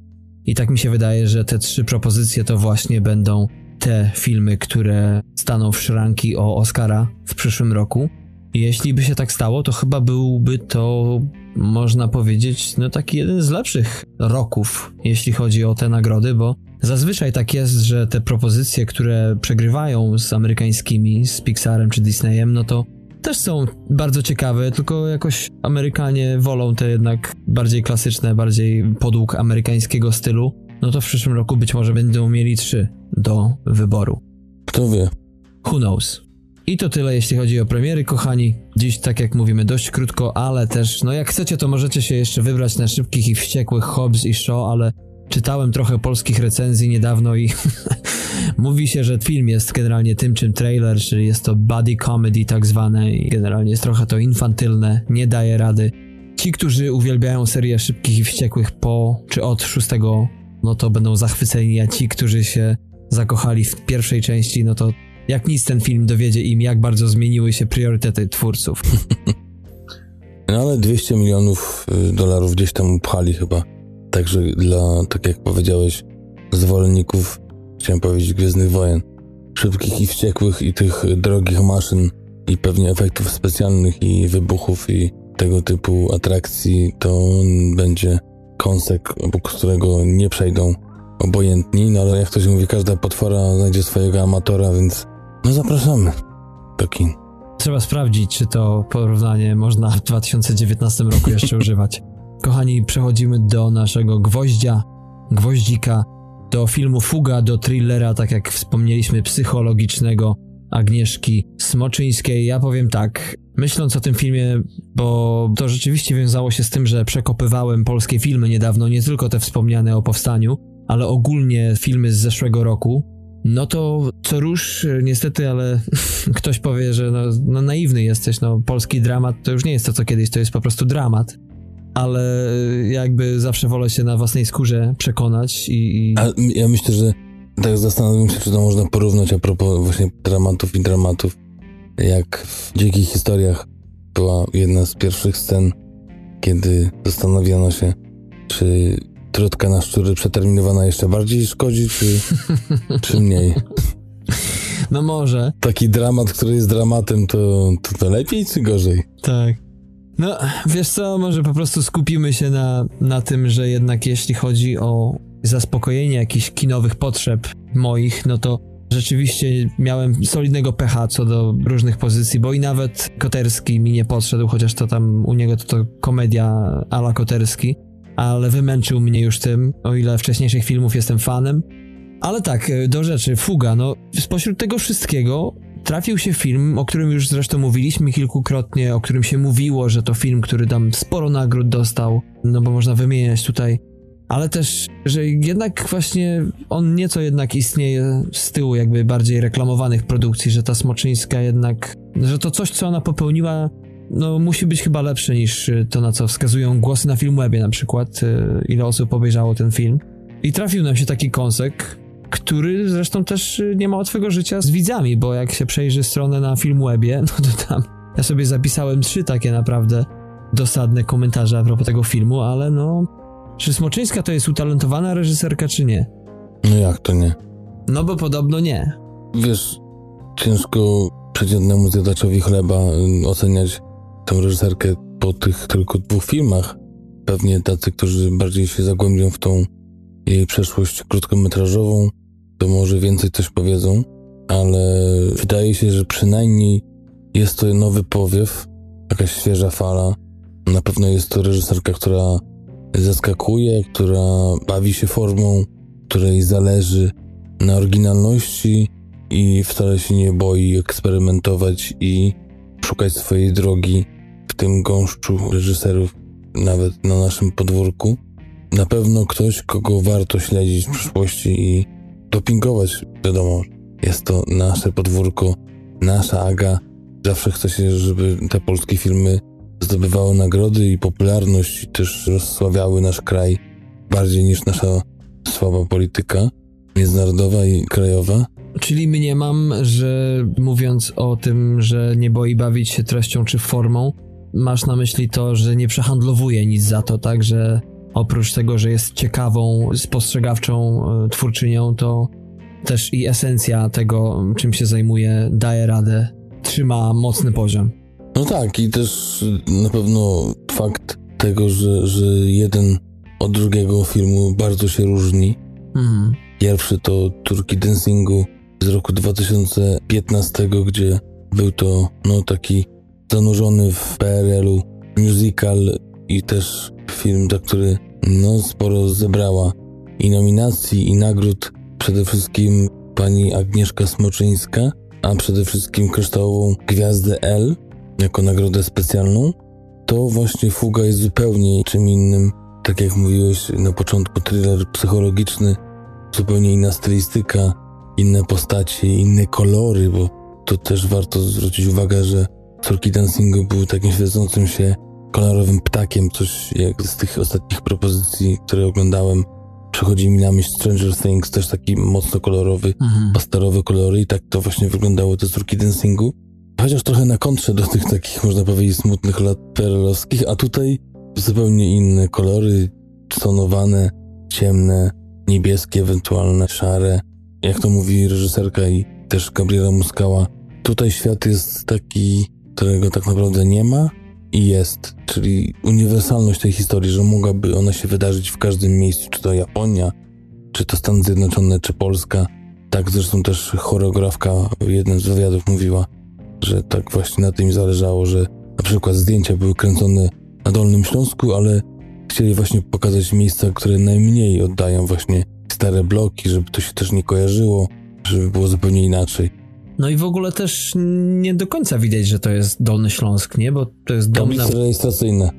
I tak mi się wydaje, że te trzy propozycje to właśnie będą te filmy, które staną w szranki o Oscara w przyszłym roku. Jeśli by się tak stało, to chyba byłby to, można powiedzieć, no taki jeden z lepszych roków, jeśli chodzi o te nagrody, bo zazwyczaj tak jest, że te propozycje, które przegrywają z amerykańskimi, z Pixarem czy Disneyem, no to też są bardzo ciekawe, tylko jakoś Amerykanie wolą te jednak bardziej klasyczne, bardziej podług amerykańskiego stylu. No to w przyszłym roku być może będą mieli trzy do wyboru. Kto wie? Who knows? I to tyle, jeśli chodzi o premiery, kochani. Dziś, tak jak mówimy, dość krótko, ale też, no jak chcecie, to możecie się jeszcze wybrać na szybkich i wściekłych Hobbs i Shaw, ale czytałem trochę polskich recenzji niedawno i mówi się, że film jest generalnie tym, czym trailer, czyli jest to buddy comedy tak zwane i generalnie jest trochę to infantylne, nie daje rady. Ci, którzy uwielbiają serię szybkich i wściekłych po czy od szóstego, no to będą zachwyceni, a ci, którzy się zakochali w pierwszej części, no to jak nic ten film dowiedzie im, jak bardzo zmieniły się priorytety twórców. No ale 200 milionów y, dolarów gdzieś tam upchali chyba. Także dla, tak jak powiedziałeś, zwolenników, chciałem powiedzieć, Gwiezdnych Wojen, szybkich i wściekłych i tych drogich maszyn i pewnie efektów specjalnych i wybuchów i tego typu atrakcji, to będzie kąsek, obok którego nie przejdą obojętni, no ale jak to się mówi, każda potwora znajdzie swojego amatora, więc no zapraszamy do kin. Trzeba sprawdzić, czy to porównanie można w 2019 roku jeszcze używać. Kochani, przechodzimy do naszego gwoździa, gwoździka, do filmu Fuga, do thrillera, tak jak wspomnieliśmy, psychologicznego Agnieszki Smoczyńskiej. Ja powiem tak, myśląc o tym filmie, bo to rzeczywiście wiązało się z tym, że przekopywałem polskie filmy niedawno, nie tylko te wspomniane o powstaniu, ale ogólnie filmy z zeszłego roku, no to co rusz, niestety, ale ktoś powie, że no, no, naiwny jesteś, no polski dramat to już nie jest to co kiedyś, to jest po prostu dramat. Ale jakby zawsze wolę się na własnej skórze przekonać i... i... Ja myślę, że tak zastanawiam się, czy to można porównać a propos właśnie dramatów i dramatów, jak w Dzikich Historiach była jedna z pierwszych scen, kiedy zastanawiano się, czy trutka na szczury przeterminowana jeszcze bardziej szkodzi, czy, czy mniej? No może. Taki dramat, który jest dramatem, to, to, to lepiej czy gorzej? Tak. No, wiesz co, może po prostu skupimy się na, na tym, że jednak jeśli chodzi o zaspokojenie jakichś kinowych potrzeb moich, no to rzeczywiście miałem solidnego pecha co do różnych pozycji, bo i nawet Koterski mi nie podszedł, chociaż to tam u niego to, to komedia ala Koterski ale wymęczył mnie już tym, o ile wcześniejszych filmów jestem fanem. Ale tak, e, do rzeczy, Fuga, no spośród tego wszystkiego trafił się film, o którym już zresztą mówiliśmy kilkukrotnie, o którym się mówiło, że to film, który tam sporo nagród dostał, no bo można wymieniać tutaj, ale też, że jednak właśnie on nieco jednak istnieje z tyłu jakby bardziej reklamowanych produkcji, że ta Smoczyńska jednak, że to coś, co ona popełniła no, musi być chyba lepsze niż y, to, na co wskazują głosy na Filmwebie na przykład, y, ile osób obejrzało ten film. I trafił nam się taki kąsek, który zresztą też y, nie ma łatwego życia z widzami, bo jak się przejrzy stronę na Filmwebie, no to tam ja sobie zapisałem trzy takie naprawdę dosadne komentarze a propos tego filmu, ale no... Czy Smoczyńska to jest utalentowana reżyserka, czy nie? No jak to nie? No bo podobno nie. Wiesz, ciężko przeciętnemu zjadaczowi chleba oceniać tę reżyserkę po tych tylko dwóch filmach. Pewnie tacy, którzy bardziej się zagłębią w tą jej przeszłość krótkometrażową, to może więcej coś powiedzą, ale wydaje się, że przynajmniej jest to nowy powiew, jakaś świeża fala. Na pewno jest to reżyserka, która zaskakuje, która bawi się formą, której zależy na oryginalności i wcale się nie boi eksperymentować i szukać swojej drogi w tym gąszczu reżyserów, nawet na naszym podwórku. Na pewno ktoś, kogo warto śledzić w przyszłości i dopingować. Wiadomo, jest to nasze podwórko, nasza Aga. Zawsze chce się, żeby te polskie filmy zdobywały nagrody i popularność i też rozsławiały nasz kraj bardziej niż nasza słaba polityka międzynarodowa i krajowa. Czyli mniemam, że mówiąc o tym, że nie boi bawić się treścią czy formą, masz na myśli to, że nie przehandlowuje nic za to, tak? Że oprócz tego, że jest ciekawą, spostrzegawczą e, twórczynią, to też i esencja tego, czym się zajmuje, daje radę, trzyma mocny poziom. No tak, i też na pewno fakt tego, że, że jeden od drugiego filmu bardzo się różni. Mhm. Pierwszy to Turki Dancingu z roku 2015, gdzie był to no taki zanurzony w PRL-u musical i też film, za który no sporo zebrała i nominacji, i nagród. Przede wszystkim pani Agnieszka Smoczyńska, a przede wszystkim kryształową gwiazdę L jako nagrodę specjalną. To właśnie Fuga jest zupełnie czym innym. Tak jak mówiłeś na początku, thriller psychologiczny, zupełnie inna stylistyka, inne postacie, inne kolory, bo to też warto zwrócić uwagę, że Córki Dancingu był takim świecącym się kolorowym ptakiem, coś jak z tych ostatnich propozycji, które oglądałem. Przychodzi mi na myśl Stranger Things, też taki mocno kolorowy, mhm. pasterowy kolory i tak to właśnie wyglądało te Córki Dancingu. chociaż trochę na kontrze do tych takich, można powiedzieć, smutnych lat perelowskich, a tutaj zupełnie inne kolory, stonowane, ciemne, niebieskie, ewentualne szare. Jak to mówi reżyserka i też Gabriela Muskała, tutaj świat jest taki, którego tak naprawdę nie ma i jest, czyli uniwersalność tej historii, że mogłaby ona się wydarzyć w każdym miejscu, czy to Japonia, czy to Stany Zjednoczone, czy Polska. Tak zresztą też choreografka w jednym z wywiadów mówiła, że tak właśnie na tym zależało, że na przykład zdjęcia były kręcone na Dolnym Śląsku, ale chcieli właśnie pokazać miejsca, które najmniej oddają właśnie stare bloki, żeby to się też nie kojarzyło, żeby było zupełnie inaczej. No i w ogóle też nie do końca widać, że to jest Dolny Śląsk, nie? Bo to jest dom Tablice na... rejestracyjne.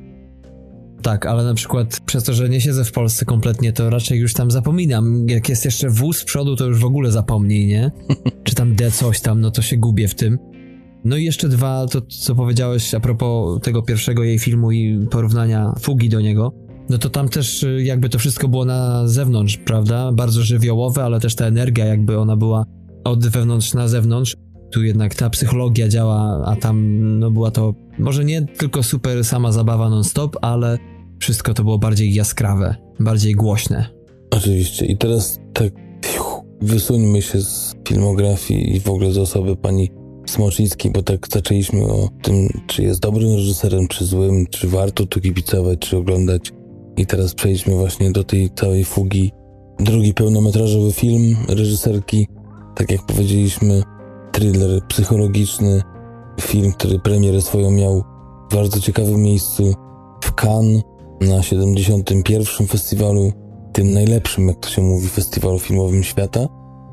Tak, ale na przykład przez to, że nie siedzę w Polsce kompletnie, to raczej już tam zapominam. Jak jest jeszcze wóz z przodu, to już w ogóle zapomnij, nie? Czy tam D coś tam, no to się gubię w tym. No i jeszcze dwa, to co powiedziałeś a propos tego pierwszego jej filmu i porównania fugi do niego. No to tam też y, jakby to wszystko było na zewnątrz, prawda? Bardzo żywiołowe, ale też ta energia jakby ona była od wewnątrz na zewnątrz. Tu jednak ta psychologia działa, a tam no była to może nie tylko super sama zabawa non-stop, ale wszystko to było bardziej jaskrawe, bardziej głośne. Oczywiście. I teraz tak wysuńmy się z filmografii i w ogóle z osoby pani Smoczyńskiej, bo tak zaczęliśmy o tym, czy jest dobrym reżyserem, czy złym, czy warto tu kibicować, czy oglądać. I teraz przejdźmy właśnie do tej całej fugi. Drugi pełnometrażowy film reżyserki, tak jak powiedzieliśmy, thriller psychologiczny, film, który premierę swoją miał w bardzo ciekawym miejscu w Cannes na 71. festiwalu, tym najlepszym, jak to się mówi, festiwalu filmowym świata,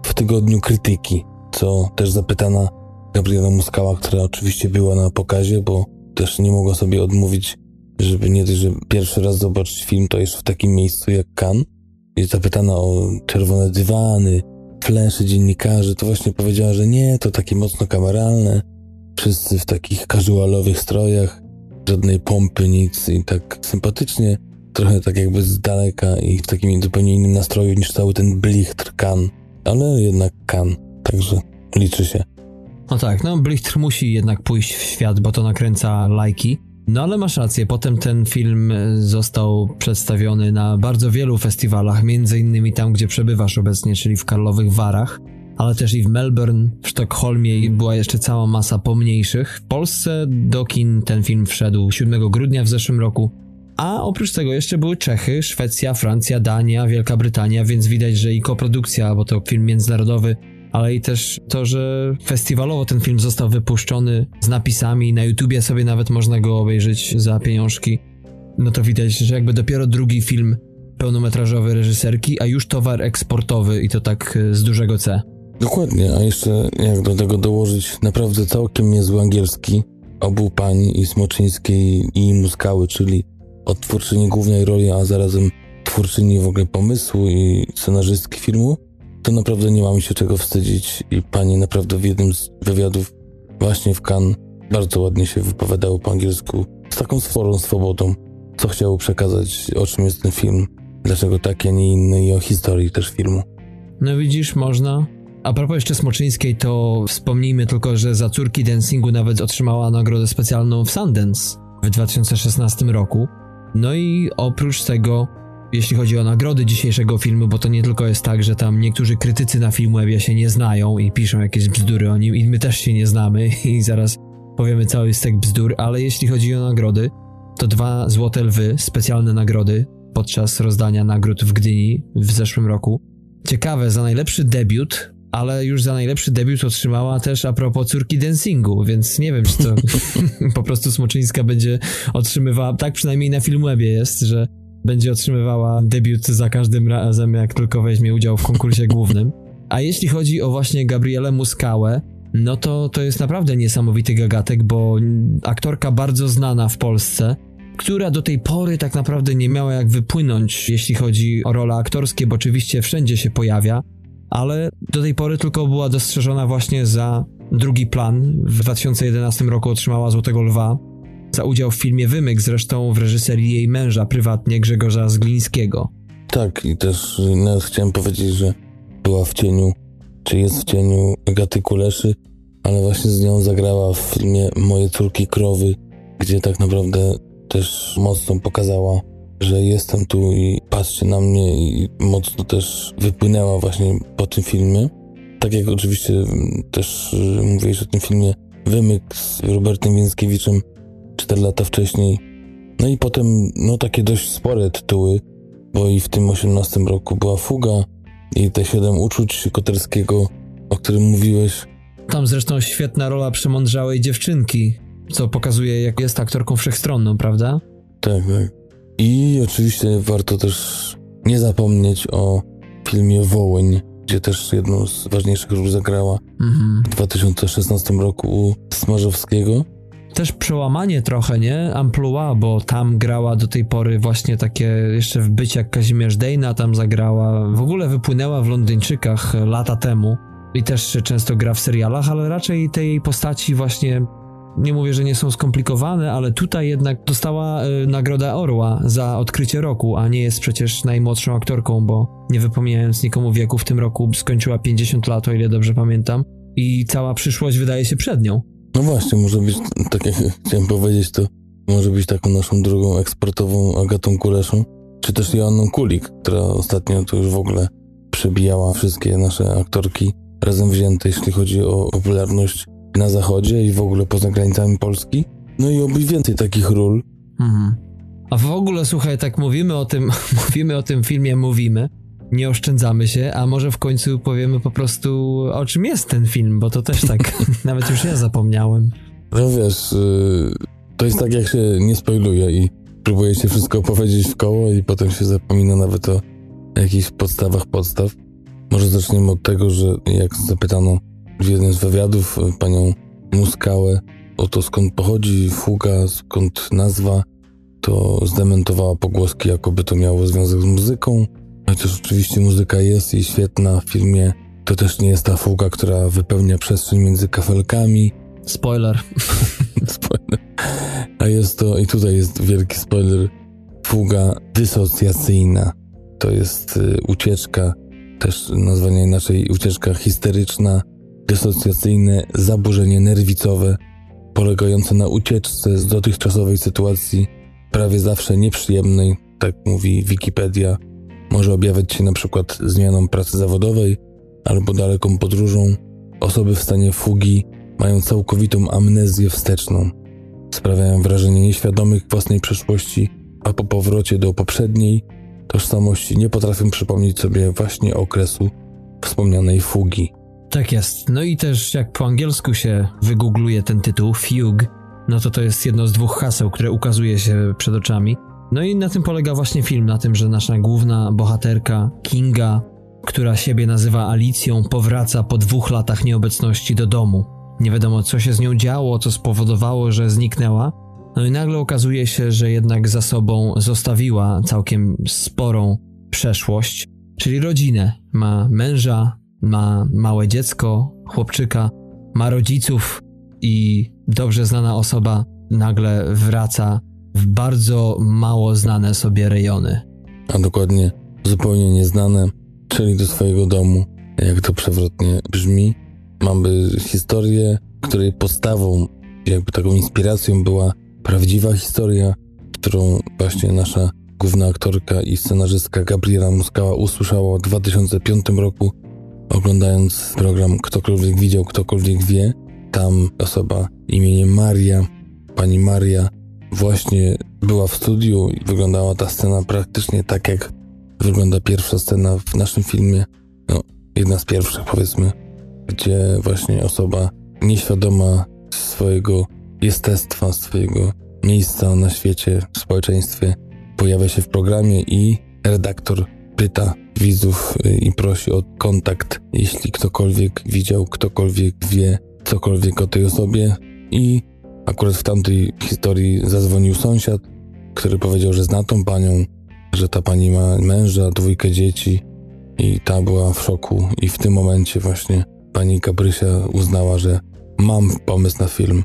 w tygodniu krytyki, co też zapytana Gabriela Muskała, która oczywiście była na pokazie, bo też nie mogła sobie odmówić, żeby nie dość, że pierwszy raz zobaczyć film, to jeszcze w takim miejscu jak Cannes. Jest zapytana o czerwone dywany, flesze dziennikarzy, to właśnie powiedziała, że nie, to takie mocno kameralne, wszyscy w takich casualowych strojach, żadnej pompy, nic i tak sympatycznie, trochę tak jakby z daleka i w takim zupełnie innym nastroju niż cały ten blichtr Kan, ale jednak Kan, także liczy się. No tak, no Blichtr musi jednak pójść w świat, bo to nakręca lajki. No ale masz rację, potem ten film został przedstawiony na bardzo wielu festiwalach, między innymi tam, gdzie przebywasz obecnie, czyli w Karlowych Warach, ale też i w Melbourne, w Sztokholmie była jeszcze cała masa pomniejszych. W Polsce do kin ten film wszedł 7 grudnia w zeszłym roku, a oprócz tego jeszcze były Czechy, Szwecja, Francja, Dania, Wielka Brytania, więc widać, że i koprodukcja, bo to film międzynarodowy, ale i też to, że festiwalowo ten film został wypuszczony z napisami, na YouTubie sobie nawet można go obejrzeć za pieniążki. No to widać, że jakby dopiero drugi film pełnometrażowy reżyserki, a już towar eksportowy i to tak z dużego C. Dokładnie, a jeszcze jak do tego dołożyć naprawdę całkiem niezły angielski obu pań i Smoczyńskiej i Muskały, czyli odtwórczyni głównej roli, a zarazem twórczyni w ogóle pomysłu i scenarzystki filmu, to naprawdę nie mamy się czego wstydzić i pani naprawdę w jednym z wywiadów właśnie w Cannes bardzo ładnie się wypowiadało po angielsku z taką sporą swobodą, co chciało przekazać, o czym jest ten film, dlaczego taki, a nie inny i o historii też filmu. No widzisz, można. A propos jeszcze Smoczyńskiej, to wspomnijmy tylko, że za córki dancingu nawet otrzymała nagrodę specjalną w Sundance w 2016 roku. No i oprócz tego jeśli chodzi o nagrody dzisiejszego filmu, bo to nie tylko jest tak, że tam niektórzy krytycy na Filmwebie się nie znają i piszą jakieś bzdury o nim i my też się nie znamy i zaraz powiemy cały stek bzdur, ale jeśli chodzi o nagrody, to dwa Złote Lwy, specjalne nagrody podczas rozdania nagród w Gdyni w zeszłym roku. Ciekawe, za najlepszy debiut, ale już za najlepszy debiut otrzymała też a propos córki dancingu, więc nie wiem, czy to po prostu Smoczyńska będzie otrzymywała, tak przynajmniej na Filmwebie jest, że będzie otrzymywała debiut za każdym razem, jak tylko weźmie udział w konkursie głównym. A jeśli chodzi o właśnie Gabrielę Muskałę, no to to jest naprawdę niesamowity gagatek, bo aktorka bardzo znana w Polsce, która do tej pory tak naprawdę nie miała jak wypłynąć, jeśli chodzi o role aktorskie, bo oczywiście wszędzie się pojawia, ale do tej pory tylko była dostrzeżona właśnie za drugi plan. W 2011 roku otrzymała Złotego Lwa za udział w filmie Wymyk, zresztą w reżyserii jej męża prywatnie Grzegorza Zglińskiego. Tak, i też nawet chciałem powiedzieć, że była w cieniu, czy jest w cieniu Gaty Kuleszy, ale właśnie z nią zagrała w filmie Moje córki krowy, gdzie tak naprawdę też mocno pokazała, że jestem tu i patrzcie na mnie i mocno też wypłynęła właśnie po tym filmie. Tak jak oczywiście też y, mówiłeś o tym filmie Wymyk z Robertem Więckiewiczem 4 lata wcześniej. No i potem no takie dość spore tytuły, bo i w tym 18 roku była Fuga i te siedem uczuć Koterskiego, o którym mówiłeś. Tam zresztą świetna rola przemądrzałej dziewczynki, co pokazuje, jak jest aktorką wszechstronną, prawda? Tak, tak. I oczywiście warto też nie zapomnieć o filmie Wołyń, gdzie też jedną z ważniejszych ról zagrała mhm. w 2016 roku u Smarzowskiego. Też przełamanie trochę, nie? Amplua, bo tam grała do tej pory właśnie takie jeszcze w bycie jak Kazimierz Dejna tam zagrała. W ogóle wypłynęła w Londyńczykach lata temu i też często gra w serialach, ale raczej tej postaci właśnie nie mówię, że nie są skomplikowane, ale tutaj jednak dostała y, nagrodę Orła za odkrycie roku, a nie jest przecież najmłodszą aktorką, bo nie wypominając nikomu wieku, w tym roku skończyła 50 lat, o ile dobrze pamiętam, i cała przyszłość wydaje się przed nią. No właśnie, może być, tak jak chciałem powiedzieć, to może być taką naszą drugą eksportową Agatą Kuleszą, czy też Joanną Kulik, która ostatnio to już w ogóle przebijała wszystkie nasze aktorki razem wzięte, jeśli chodzi o popularność na zachodzie i w ogóle poza granicami Polski. No i oby więcej takich ról. Mhm. A w ogóle, słuchaj, tak mówimy o tym, mówimy o tym filmie, mówimy, nie oszczędzamy się, a może w końcu powiemy po prostu o czym jest ten film, bo to też tak, nawet już ja zapomniałem. No wiesz, y, to jest tak jak się nie spoiluje i próbuje się wszystko opowiedzieć w koło i potem się zapomina nawet o jakichś podstawach podstaw. Może zaczniemy od tego, że jak zapytano w jednym z wywiadów e, panią Muskałę o to skąd pochodzi fuga, skąd nazwa, to zdementowała pogłoski, jakoby to miało związek z muzyką. Chociaż oczywiście muzyka jest i świetna w filmie, to też nie jest ta fuga, która wypełnia przestrzeń między kafelkami. Spoiler. spoiler. A jest to, i tutaj jest wielki spoiler, fuga dysocjacyjna. To jest y, ucieczka, też nazwana inaczej ucieczka histeryczna, dysocjacyjne zaburzenie nerwicowe polegające na ucieczce z dotychczasowej sytuacji, prawie zawsze nieprzyjemnej, tak mówi Wikipedia. Może objawiać się przykład zmianą pracy zawodowej albo daleką podróżą. Osoby w stanie fugi mają całkowitą amnezję wsteczną. Sprawiają wrażenie nieświadomych własnej przeszłości, a po powrocie do poprzedniej tożsamości nie potrafią przypomnieć sobie właśnie okresu wspomnianej fugi. Tak jest. No i też jak po angielsku się wygoogluje ten tytuł, Fugue, no to to jest jedno z dwóch haseł, które ukazuje się przed oczami. No i na tym polega właśnie film, na tym, że nasza główna bohaterka, Kinga, która siebie nazywa Alicją, powraca po dwóch latach nieobecności do domu. Nie wiadomo, co się z nią działo, co spowodowało, że zniknęła. No i nagle okazuje się, że jednak za sobą zostawiła całkiem sporą przeszłość, czyli rodzinę. Ma męża, ma małe dziecko, chłopczyka, ma rodziców i dobrze znana osoba nagle wraca w bardzo mało znane sobie rejony. A dokładnie zupełnie nieznane, czyli do swojego domu, jak to przewrotnie brzmi. Mamy historię, której podstawą, jakby taką inspiracją była prawdziwa historia, którą właśnie nasza główna aktorka i scenarzystka Gabriela Muskała usłyszała w 2005 roku Oglądając program Ktokolwiek widział, ktokolwiek wie, tam osoba imieniem Maria, pani Maria, właśnie była w studiu i wyglądała ta scena praktycznie tak, jak wygląda pierwsza scena w naszym filmie. No, jedna z pierwszych, powiedzmy, gdzie właśnie osoba nieświadoma swojego jestestwa, swojego miejsca na świecie, w społeczeństwie, pojawia się w programie i redaktor pyta widzów y, i prosi o kontakt, jeśli ktokolwiek widział, ktokolwiek wie cokolwiek o tej osobie. I akurat w tamtej historii zadzwonił sąsiad, który powiedział, że zna tą panią, że ta pani ma męża, dwójkę dzieci i ta była w szoku. I w tym momencie właśnie pani Gabrysia uznała, że mam pomysł na film.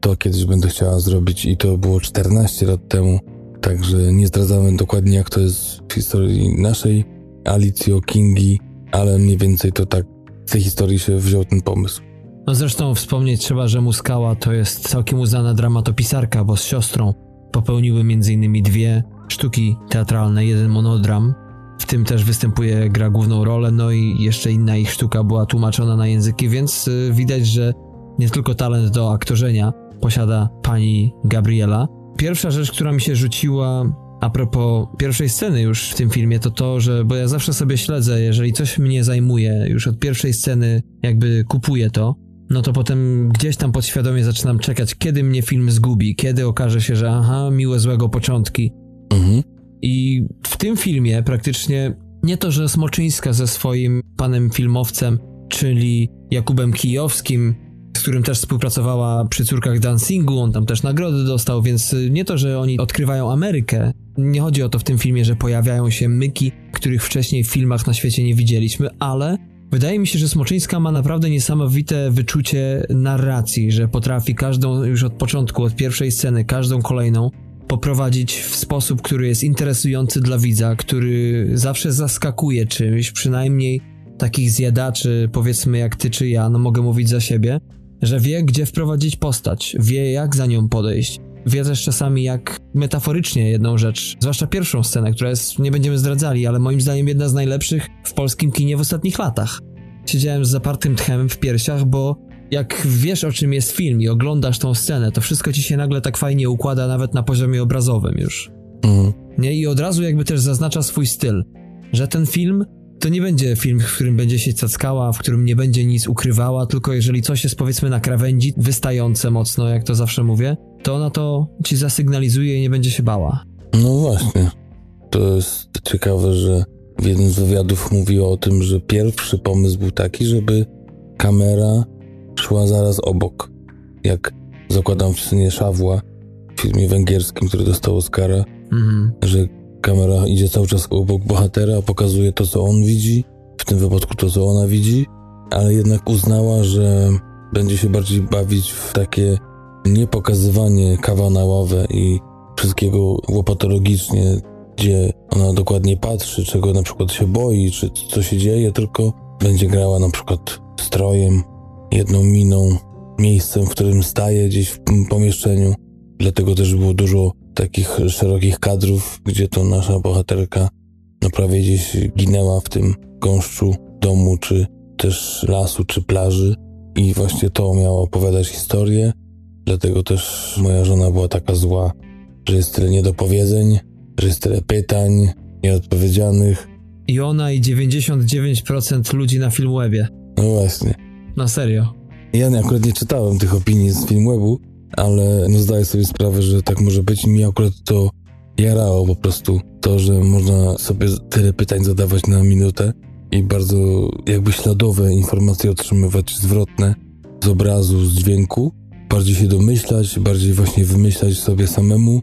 To kiedyś będę chciała zrobić i to było 14 lat temu. Także nie zdradzamy dokładnie, jak to jest w historii naszej Alicjo Kingi, ale mniej więcej to tak z tej historii się wziął ten pomysł. No zresztą wspomnieć trzeba, że Muskała to jest całkiem uznana dramatopisarka, bo z siostrą popełniły m.in. dwie sztuki teatralne, jeden monodram. W tym też występuje, gra główną rolę, no i jeszcze inna ich sztuka była tłumaczona na języki, więc y, widać, że nie tylko talent do aktorzenia posiada pani Gabriela. Pierwsza rzecz, która mi się rzuciła a propos pierwszej sceny już w tym filmie, to to, że, bo ja zawsze sobie śledzę, jeżeli coś mnie zajmuje, już od pierwszej sceny jakby kupuję to, no to potem gdzieś tam podświadomie zaczynam czekać, kiedy mnie film zgubi, kiedy okaże się, że aha, miłe złego początki. Mhm. I w tym filmie praktycznie nie to, że Smoczyńska ze swoim panem filmowcem, czyli Jakubem Kijowskim, z którym też współpracowała przy córkach dancingu, on tam też nagrody dostał, więc nie to, że oni odkrywają Amerykę. Nie chodzi o to w tym filmie, że pojawiają się myki, których wcześniej w filmach na świecie nie widzieliśmy, ale wydaje mi się, że Smoczyńska ma naprawdę niesamowite wyczucie narracji, że potrafi każdą już od początku, od pierwszej sceny, każdą kolejną poprowadzić w sposób, który jest interesujący dla widza, który zawsze zaskakuje czymś, przynajmniej takich zjadaczy, powiedzmy jak ty czy ja, no mogę mówić za siebie, że wie, gdzie wprowadzić postać, wie, jak za nią podejść. Wie też czasami, jak metaforycznie jedną rzecz, zwłaszcza pierwszą scenę, która jest, nie będziemy zdradzali, ale moim zdaniem jedna z najlepszych w polskim kinie w ostatnich latach. Siedziałem z zapartym tchem w piersiach, bo jak wiesz o czym jest film i oglądasz tą scenę, to wszystko ci się nagle tak fajnie układa nawet na poziomie obrazowym już. Mhm. Nie? I od razu jakby też zaznacza swój styl, że ten film to nie będzie film, w którym będzie się cackała, w którym nie będzie nic ukrywała, tylko jeżeli coś jest powiedzmy na krawędzi, wystające mocno, jak to zawsze mówię, to ona to ci zasygnalizuje i nie będzie się bała. No właśnie. To jest ciekawe, że w jednym z wywiadów mówiła o tym, że pierwszy pomysł był taki, żeby kamera szła zaraz obok. Jak zakładam w scenie Szawła w filmie węgierskim, który dostał Oscara, Mhm. że kamera idzie cały czas obok bohatera, pokazuje to, co on widzi, w tym wypadku to, co ona widzi, ale jednak uznała, że będzie się bardziej bawić w takie niepokazywanie kawa na ławę i wszystkiego łopatologicznie, gdzie ona dokładnie patrzy, czego na przykład się boi, czy co się dzieje, tylko będzie grała na przykład strojem, jedną miną, miejscem, w którym staje gdzieś w pomieszczeniu. Dlatego też było dużo takich szerokich kadrów, gdzie to nasza bohaterka no prawie gdzieś ginęła w tym gąszczu domu, czy też lasu, czy plaży. I właśnie to miało opowiadać historię. Dlatego też moja żona była taka zła, że jest tyle niedopowiedzeń, że jest tyle pytań nieodpowiedzianych. I ona i 99% ludzi na Filmwebie. No właśnie. Na serio. Ja nie- akurat nie czytałem tych opinii z Filmwebu, ale no zdaję sobie sprawę, że tak może być i mi akurat to jarało po prostu to, że można sobie tyle pytań zadawać na minutę i bardzo jakby śladowe informacje otrzymywać zwrotne z obrazu, z dźwięku, bardziej się domyślać, bardziej właśnie wymyślać sobie samemu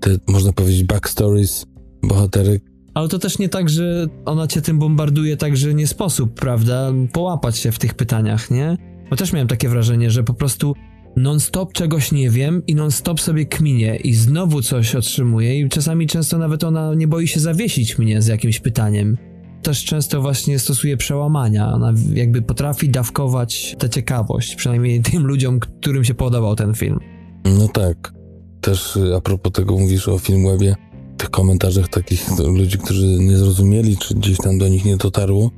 te, można powiedzieć, backstories bohaterek. Ale to też nie tak, że ona cię tym bombarduje tak, że nie sposób, prawda, połapać się w tych pytaniach, nie? Bo też miałem takie wrażenie, że po prostu non-stop czegoś nie wiem i non-stop sobie kminie i znowu coś otrzymuję i czasami często nawet ona nie boi się zawiesić mnie z jakimś pytaniem. Też często właśnie stosuje przełamania, ona jakby potrafi dawkować tę ciekawość, przynajmniej tym ludziom, którym się podobał ten film. No tak. Też y, a propos tego mówisz o Filmwebie, tych komentarzach takich ludzi, którzy nie zrozumieli, czy gdzieś tam do nich nie dotarło,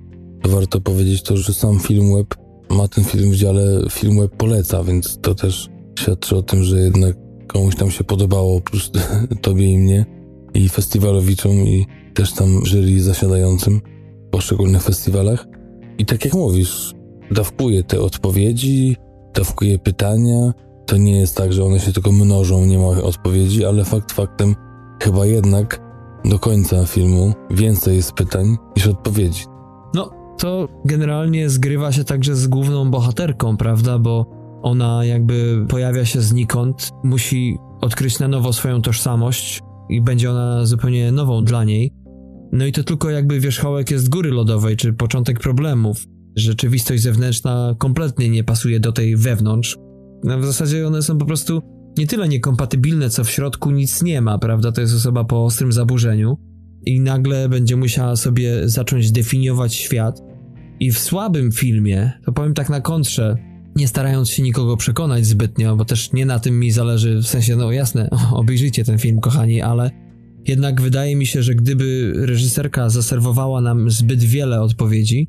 to warto powiedzieć to, że sam Filmweb ma ten film w dziale Filmweb poleca, więc to też świadczy o tym, że jednak komuś tam się podobało, oprócz tobie i mnie, i festiwalowiczom, i też tam jury zasiadającym w poszczególnych festiwalach. I tak jak mówisz, dawkuje te odpowiedzi, dawkuje pytania, to nie jest tak, że one się tylko mnożą, nie ma odpowiedzi, ale fakt faktem, chyba jednak do końca filmu więcej jest pytań niż odpowiedzi. No, to generalnie zgrywa się także z główną bohaterką, prawda? Bo ona jakby pojawia się znikąd, musi odkryć na nowo swoją tożsamość i będzie ona zupełnie nową dla niej. No i to tylko jakby wierzchołek jest góry lodowej, czy początek problemów. Rzeczywistość zewnętrzna kompletnie nie pasuje do tej wewnątrz. No w zasadzie one są po prostu nie tyle niekompatybilne, co w środku nic nie ma, prawda? To jest osoba po ostrym zaburzeniu i nagle będzie musiała sobie zacząć definiować świat. I w słabym filmie, to powiem tak na kontrze, nie starając się nikogo przekonać zbytnio, bo też nie na tym mi zależy, w sensie, no jasne, obejrzyjcie ten film, kochani, ale jednak wydaje mi się, że gdyby reżyserka zaserwowała nam zbyt wiele odpowiedzi,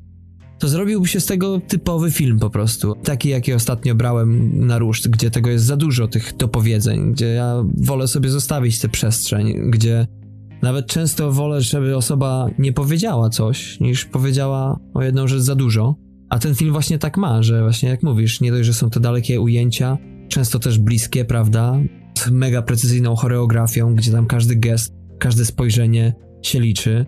to zrobiłby się z tego typowy film po prostu. Taki, jaki ostatnio brałem na ruszt, gdzie tego jest za dużo, tych dopowiedzeń, gdzie ja wolę sobie zostawić tę przestrzeń, gdzie nawet często wolę, żeby osoba nie powiedziała coś, niż powiedziała o jedną rzecz za dużo. A ten film właśnie tak ma, że właśnie jak mówisz, nie dość, że są to dalekie ujęcia, często też bliskie, prawda? Z mega precyzyjną choreografią, gdzie tam każdy gest, każde spojrzenie się liczy.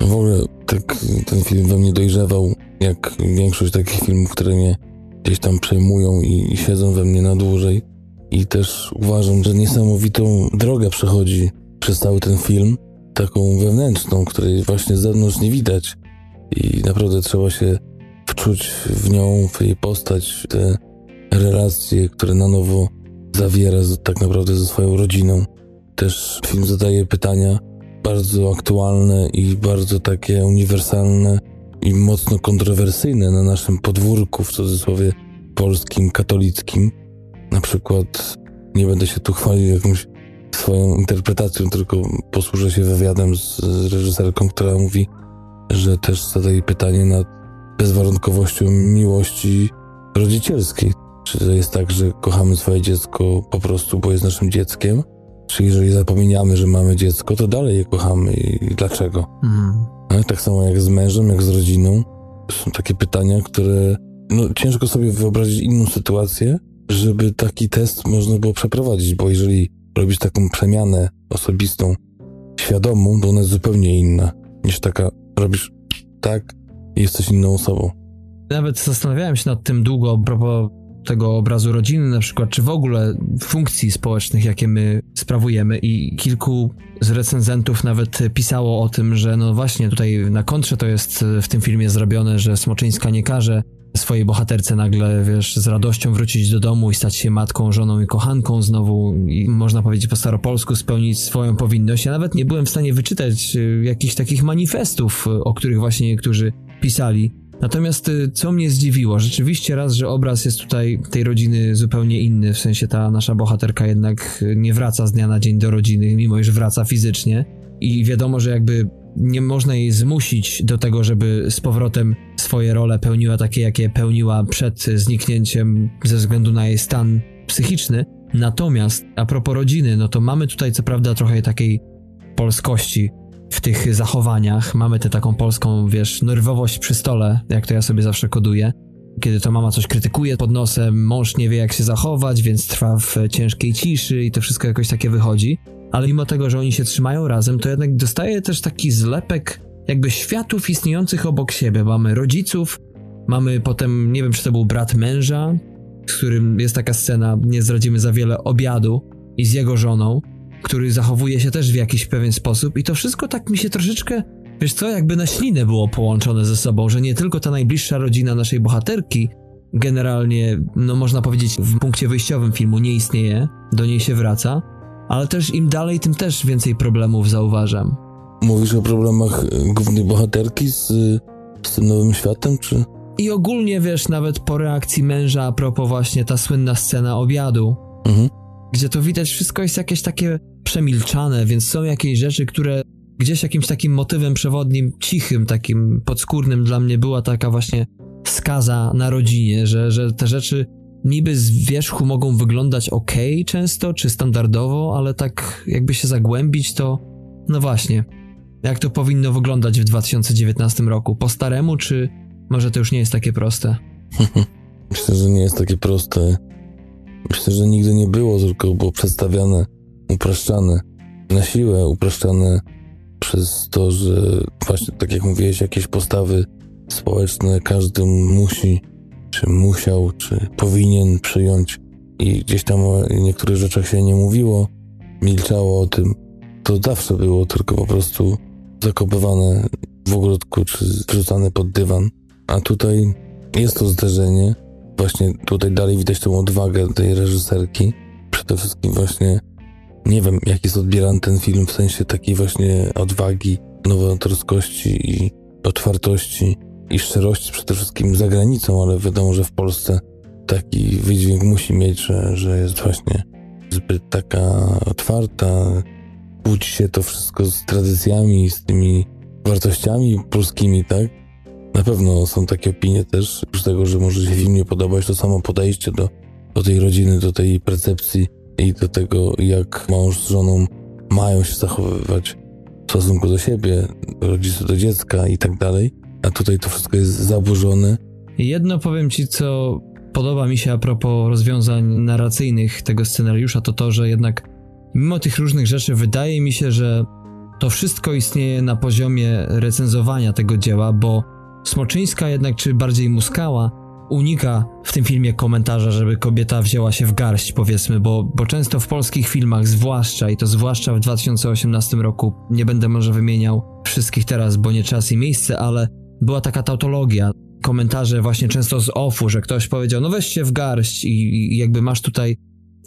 W ogóle tak ten film we mnie dojrzewał, jak większość takich filmów, które mnie gdzieś tam przejmują i, i siedzą we mnie na dłużej. I też uważam, że niesamowitą drogę przechodzi przez cały ten film, taką wewnętrzną, której właśnie z zewnątrz nie widać. I naprawdę trzeba się wczuć w nią, w jej postać, te relacje, które na nowo zawiera tak naprawdę ze swoją rodziną. Też film zadaje pytania bardzo aktualne i bardzo takie uniwersalne i mocno kontrowersyjne na naszym podwórku, w cudzysłowie polskim, katolickim. Na przykład nie będę się tu chwalił jakąś swoją interpretacją, tylko posłużę się wywiadem z reżyserką, która mówi, że też zadaje pytanie nad bezwarunkowością miłości rodzicielskiej. Czy to jest tak, że kochamy swoje dziecko po prostu, bo jest naszym dzieckiem? Czy jeżeli zapominamy, że mamy dziecko, to dalej je kochamy i dlaczego? Mhm. Tak samo jak z mężem, jak z rodziną. Są takie pytania, które no, ciężko sobie wyobrazić inną sytuację, żeby taki test można było przeprowadzić, bo jeżeli robisz taką przemianę osobistą, świadomą, to ona jest zupełnie inna niż taka, robisz tak jesteś inną osobą. Nawet zastanawiałem się nad tym długo a propos tego obrazu rodziny, na przykład, czy w ogóle funkcji społecznych, jakie my sprawujemy, i kilku z recenzentów nawet pisało o tym, że no właśnie tutaj na kontrze to jest w tym filmie zrobione, że Smoczyńska nie każe swojej bohaterce nagle, wiesz, z radością wrócić do domu i stać się matką, żoną i kochanką znowu i można powiedzieć po staropolsku spełnić swoją powinność. Ja nawet nie byłem w stanie wyczytać y, jakichś takich manifestów, o których właśnie niektórzy pisali. Natomiast y, co mnie zdziwiło, rzeczywiście raz, że obraz jest tutaj tej rodziny zupełnie inny, w sensie ta nasza bohaterka jednak y, nie wraca z dnia na dzień do rodziny, mimo iż wraca fizycznie i wiadomo, że jakby nie można jej zmusić do tego, żeby z powrotem swoje role pełniła takie, jakie pełniła przed zniknięciem ze względu na jej stan psychiczny. Natomiast a propos rodziny, no to mamy tutaj co prawda trochę takiej polskości w tych zachowaniach. Mamy tę taką polską, wiesz, nerwowość przy stole, jak to ja sobie zawsze koduję. Kiedy to mama coś krytykuje pod nosem, mąż nie wie jak się zachować, więc trwa w ciężkiej ciszy i to wszystko jakoś takie wychodzi ale mimo tego, że oni się trzymają razem, to jednak dostaje też taki zlepek jakby światów istniejących obok siebie. Mamy rodziców, mamy potem, nie wiem czy to był brat męża, z którym jest taka scena, nie zdradzimy za wiele, obiadu i z jego żoną, który zachowuje się też w jakiś pewien sposób i to wszystko tak mi się troszeczkę, wiesz co, jakby na ślinę było połączone ze sobą, że nie tylko ta najbliższa rodzina naszej bohaterki generalnie, no można powiedzieć w punkcie wyjściowym filmu nie istnieje, do niej się wraca, ale też im dalej, tym też więcej problemów zauważam. Mówisz o problemach e, głównej bohaterki z, z tym nowym światem, czy? I ogólnie, wiesz, nawet po reakcji męża a propos właśnie ta słynna scena obiadu, mhm. gdzie to widać wszystko jest jakieś takie przemilczane, więc są jakieś rzeczy, które gdzieś jakimś takim motywem przewodnim, cichym, takim podskórnym dla mnie była taka właśnie skaza na rodzinie, że, że te rzeczy niby z wierzchu mogą wyglądać ok często, czy standardowo, ale tak jakby się zagłębić, to no właśnie, jak to powinno wyglądać w 2019 roku? Po staremu, czy może to już nie jest takie proste? Myślę, że nie jest takie proste. Myślę, że nigdy nie było, tylko było przedstawiane, upraszczane, na siłę upraszczane przez to, że właśnie tak jak mówiłeś, jakieś postawy społeczne każdy musi czy musiał, czy powinien przyjąć i gdzieś tam o niektórych rzeczach się nie mówiło, milczało o tym. To zawsze było tylko po prostu zakopywane w ogródku, czy wrzucane pod dywan. A tutaj jest to zderzenie. Właśnie tutaj dalej widać tą odwagę tej reżyserki. Przede wszystkim właśnie nie wiem, jak jest odbierany ten film w sensie takiej właśnie odwagi, nowatorskości i otwartości i szczerości przede wszystkim za granicą, ale wiadomo, że w Polsce taki wydźwięk musi mieć, że, że jest właśnie zbyt taka otwarta, kłóci się to wszystko z tradycjami, z tymi wartościami polskimi, tak? Na pewno są takie opinie też, oprócz tego, że może się film nie podobać, to samo podejście do, do tej rodziny, do tej percepcji i do tego, jak mąż z żoną mają się zachowywać w stosunku do siebie, rodzice do dziecka i tak dalej. A tutaj to wszystko jest zaburzone. Jedno powiem ci, co podoba mi się a propos rozwiązań narracyjnych tego scenariusza, to to, że jednak mimo tych różnych rzeczy wydaje mi się, że to wszystko istnieje na poziomie recenzowania tego dzieła, bo Smoczyńska jednak, czy bardziej Muskała, unika w tym filmie komentarza, żeby kobieta wzięła się w garść, powiedzmy, bo, bo często w polskich filmach, zwłaszcza i to zwłaszcza w 2018 roku, nie będę może wymieniał wszystkich teraz, bo nie czas i miejsce, ale była taka tautologia, komentarze właśnie często z offu, że ktoś powiedział, no weź się w garść i, i jakby masz tutaj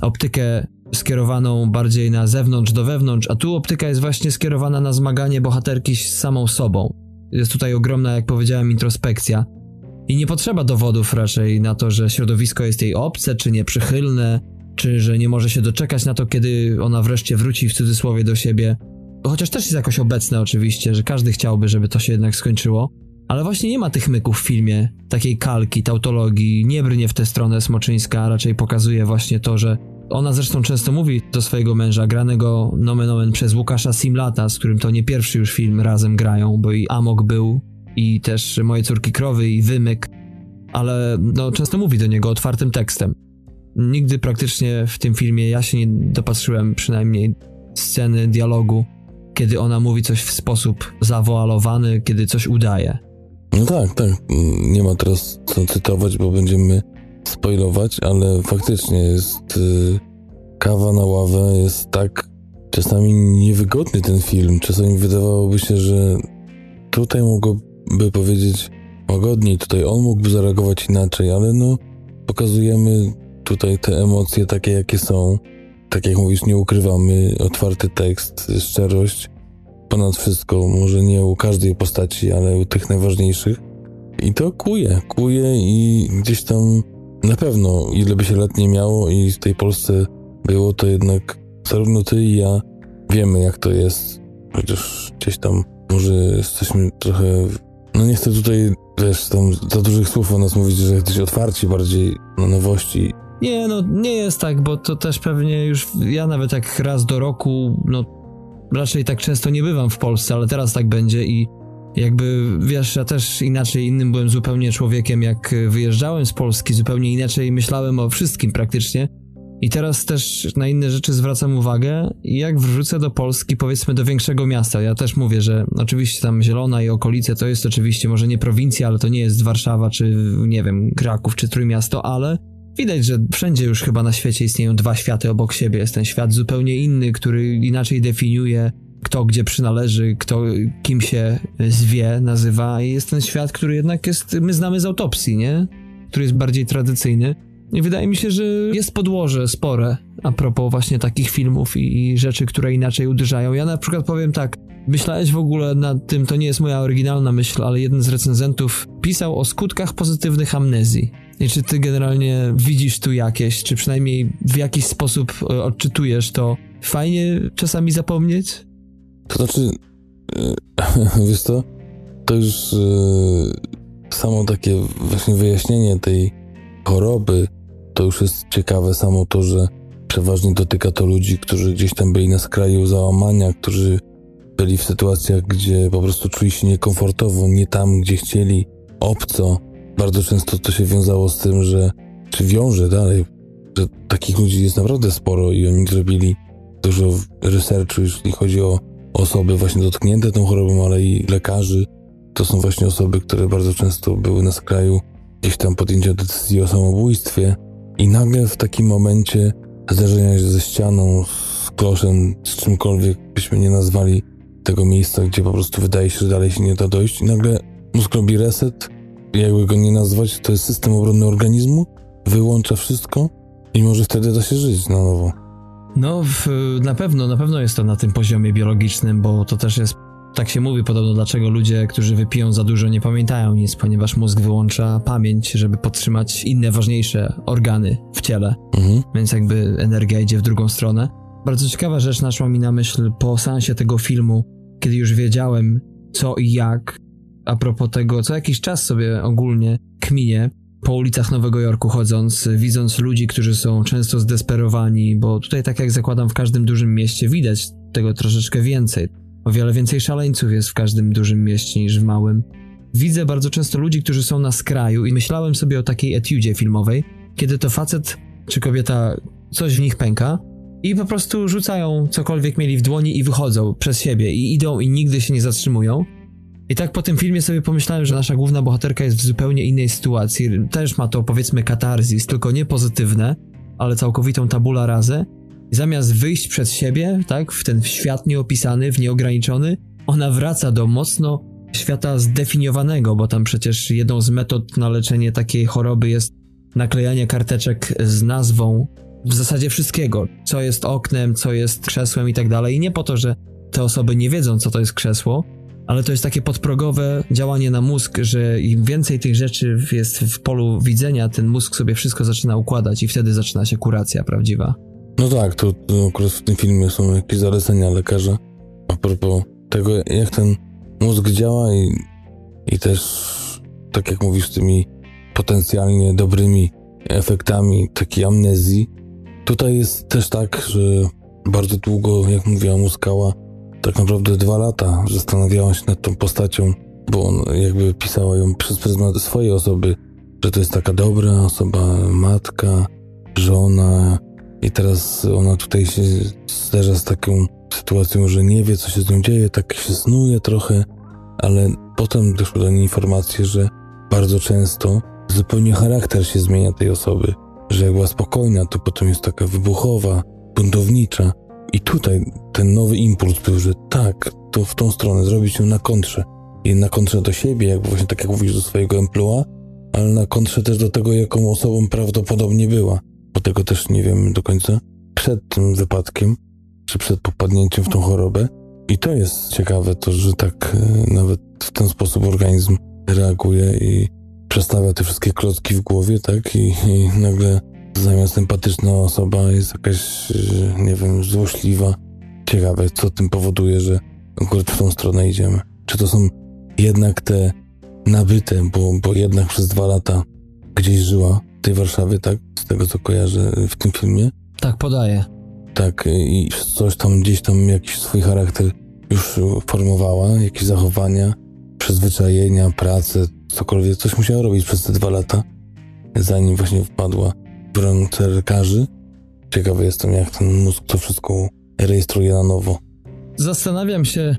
optykę skierowaną bardziej na zewnątrz do wewnątrz, a tu optyka jest właśnie skierowana na zmaganie bohaterki z samą sobą. Jest tutaj ogromna, jak powiedziałem, introspekcja. I nie potrzeba dowodów raczej na to, że środowisko jest jej obce, czy nieprzychylne, czy że nie może się doczekać na to, kiedy ona wreszcie wróci w cudzysłowie do siebie. Chociaż też jest jakoś obecne oczywiście, że każdy chciałby, żeby to się jednak skończyło. Ale właśnie nie ma tych myków w filmie, takiej kalki, tautologii, nie brnie w tę stronę Smoczyńska, raczej pokazuje właśnie to, że ona zresztą często mówi do swojego męża, granego nomen omen przez Łukasza Simlata, z którym to nie pierwszy już film razem grają, bo i Amok był, i też Moje córki krowy, i Wymyk, ale no, często mówi do niego otwartym tekstem. Nigdy praktycznie w tym filmie ja się nie dopatrzyłem przynajmniej sceny dialogu, kiedy ona mówi coś w sposób zawoalowany, kiedy coś udaje. No tak, tak. Nie ma teraz co cytować, bo będziemy spoilować, ale faktycznie jest y, kawa na ławę, jest tak czasami niewygodny ten film. Czasami wydawałoby się, że tutaj mogłoby powiedzieć łagodniej, tutaj on mógłby zareagować inaczej, ale no pokazujemy tutaj te emocje takie, jakie są. Tak jak mówisz, nie ukrywamy, otwarty tekst, szczerość, ponad wszystko, może nie u każdej postaci, ale u tych najważniejszych. I to kuje, kuje i gdzieś tam na pewno, ile by się lat nie miało i w tej Polsce było, to jednak zarówno ty i ja wiemy, jak to jest. Chociaż gdzieś tam może jesteśmy trochę. No nie chcę tutaj, wiesz, tam za dużych słów o nas mówić, że jesteś otwarci bardziej na nowości. Nie, no nie jest tak, bo to też pewnie już ja nawet tak raz do roku, no raczej tak często nie bywam w Polsce, ale teraz tak będzie i jakby, wiesz, ja też inaczej innym byłem zupełnie człowiekiem, jak wyjeżdżałem z Polski, zupełnie inaczej myślałem o wszystkim praktycznie. I teraz też na inne rzeczy zwracam uwagę jak wrócę do Polski, powiedzmy do większego miasta, ja też mówię, że oczywiście tam Zielona i okolice to jest oczywiście może nie prowincja, ale to nie jest Warszawa, czy nie wiem, Kraków, czy Trójmiasto, ale widać, że wszędzie już chyba na świecie istnieją dwa światy obok siebie. Jest ten świat zupełnie inny, który inaczej definiuje kto gdzie przynależy, kto kim się zwie, nazywa i jest ten świat, który jednak jest, my znamy z autopsji, nie? Który jest bardziej tradycyjny. I wydaje mi się, że jest podłoże spore a propos właśnie takich filmów i, i rzeczy, które inaczej uderzają. Ja na przykład powiem tak, myślałeś w ogóle nad tym, to nie jest moja oryginalna myśl, ale jeden z recenzentów pisał o skutkach pozytywnych amnezji. I czy ty generalnie widzisz tu jakieś, czy przynajmniej w jakiś sposób e, odczytujesz to? Fajnie czasami zapomnieć? To znaczy, yy, wiesz co, to już yy, samo takie właśnie wyjaśnienie tej choroby, to już jest ciekawe samo to, że przeważnie dotyka to ludzi, którzy gdzieś tam byli na skraju załamania, którzy byli w sytuacjach, gdzie po prostu czuli się niekomfortowo, nie tam, gdzie chcieli, obco. Bardzo często to się wiązało z tym, że, czy wiąże dalej, że takich ludzi jest naprawdę sporo i oni zrobili dużo researchu, jeśli chodzi o osoby właśnie dotknięte tą chorobą, ale i lekarzy. To są właśnie osoby, które bardzo często były na skraju gdzieś tam podjęcia decyzji o samobójstwie i nagle w takim momencie zderzenia się ze ścianą, z kloszem, z czymkolwiek byśmy nie nazwali tego miejsca, gdzie po prostu wydaje się, że dalej się nie da dojść. I nagle mózg robi reset, jakby go nie nazwać, to jest system obronny organizmu, wyłącza wszystko i może wtedy da się żyć na nowo. No, w, na pewno, na pewno jest to na tym poziomie biologicznym, bo to też jest Tak się mówi podobno, dlaczego ludzie, którzy wypiją za dużo, nie pamiętają nic, ponieważ mózg wyłącza pamięć, żeby podtrzymać inne ważniejsze organy w ciele. Mhm. Więc jakby energia idzie w drugą stronę. Bardzo ciekawa rzecz naszła mi na myśl po seansie tego filmu, kiedy już wiedziałem co i jak. A propos tego, co jakiś czas sobie ogólnie kminie, po ulicach Nowego Jorku chodząc, widząc ludzi, którzy są często zdesperowani, bo tutaj, tak jak zakładam, w każdym dużym mieście widać tego troszeczkę więcej. O wiele więcej szaleńców jest w każdym dużym mieście niż w małym. Widzę bardzo często ludzi, którzy są na skraju i myślałem sobie o takiej etiudzie filmowej, kiedy to facet czy kobieta coś w nich pęka i po prostu rzucają cokolwiek mieli w dłoni i wychodzą przez siebie i idą i nigdy się nie zatrzymują. I tak po tym filmie sobie pomyślałem, że nasza główna bohaterka jest w zupełnie innej sytuacji. Też ma to powiedzmy katarzis, tylko nie pozytywne, ale całkowitą tabula razę. Zamiast wyjść przed siebie, tak, w ten świat nieopisany, w nieograniczony, ona wraca do mocno świata zdefiniowanego, bo tam przecież jedną z metod na leczenie takiej choroby jest naklejanie karteczek z nazwą w zasadzie wszystkiego, co jest oknem, co jest krzesłem i tak dalej. I nie po to, że te osoby nie wiedzą, co to jest krzesło, ale to jest takie podprogowe działanie na mózg, że im więcej tych rzeczy jest w polu widzenia, ten mózg sobie wszystko zaczyna układać i wtedy zaczyna się kuracja prawdziwa. No tak, to, to akurat w tym filmie są jakieś zalecenia lekarza a propos tego, jak ten mózg działa i, i też, tak jak mówisz, tymi potencjalnie dobrymi efektami takiej amnezji. Tutaj jest też tak, że bardzo długo, jak mówiła Muskała, tak naprawdę dwa lata zastanawiała się nad tą postacią, bo on jakby pisała ją przez pryzmat swojej osoby, że to jest taka dobra osoba, matka, żona i teraz ona tutaj się zderza z taką sytuacją, że nie wie, co się z nią dzieje, tak się snuje trochę, ale potem doszło do niej informacje, że bardzo często zupełnie charakter się zmienia tej osoby, że jak była spokojna, to potem jest taka wybuchowa, buntownicza, i tutaj ten nowy impuls był, że tak, to w tą stronę zrobić ją na kontrze. I na kontrze do siebie, jak właśnie tak jak mówisz, do swojego emploi, ale na kontrze też do tego, jaką osobą prawdopodobnie była. Bo tego też nie wiemy do końca. Przed tym wypadkiem, czy przed popadnięciem w tą chorobę. I to jest ciekawe, to, że tak e, nawet w ten sposób organizm reaguje i przestawia te wszystkie klocki w głowie, tak? I, i nagle zamiast empatyczna osoba jest jakaś, y, nie wiem, złośliwa. Ciekawe, co tym powoduje, że akurat w tą stronę idziemy. Czy to są jednak te nabyte, bo, bo jednak przez dwa lata gdzieś żyła tej Warszawie, tak? Z tego, co kojarzę w tym filmie. Tak podaje. Tak, i coś tam gdzieś tam jakiś swój charakter już formowała, jakieś zachowania, przyzwyczajenia, pracę, cokolwiek. Coś musiała robić przez te dwa lata, zanim właśnie wpadła w ręce lekarzy. Ciekawy jestem, jak ten mózg to wszystko rejestruje na nowo. Zastanawiam się,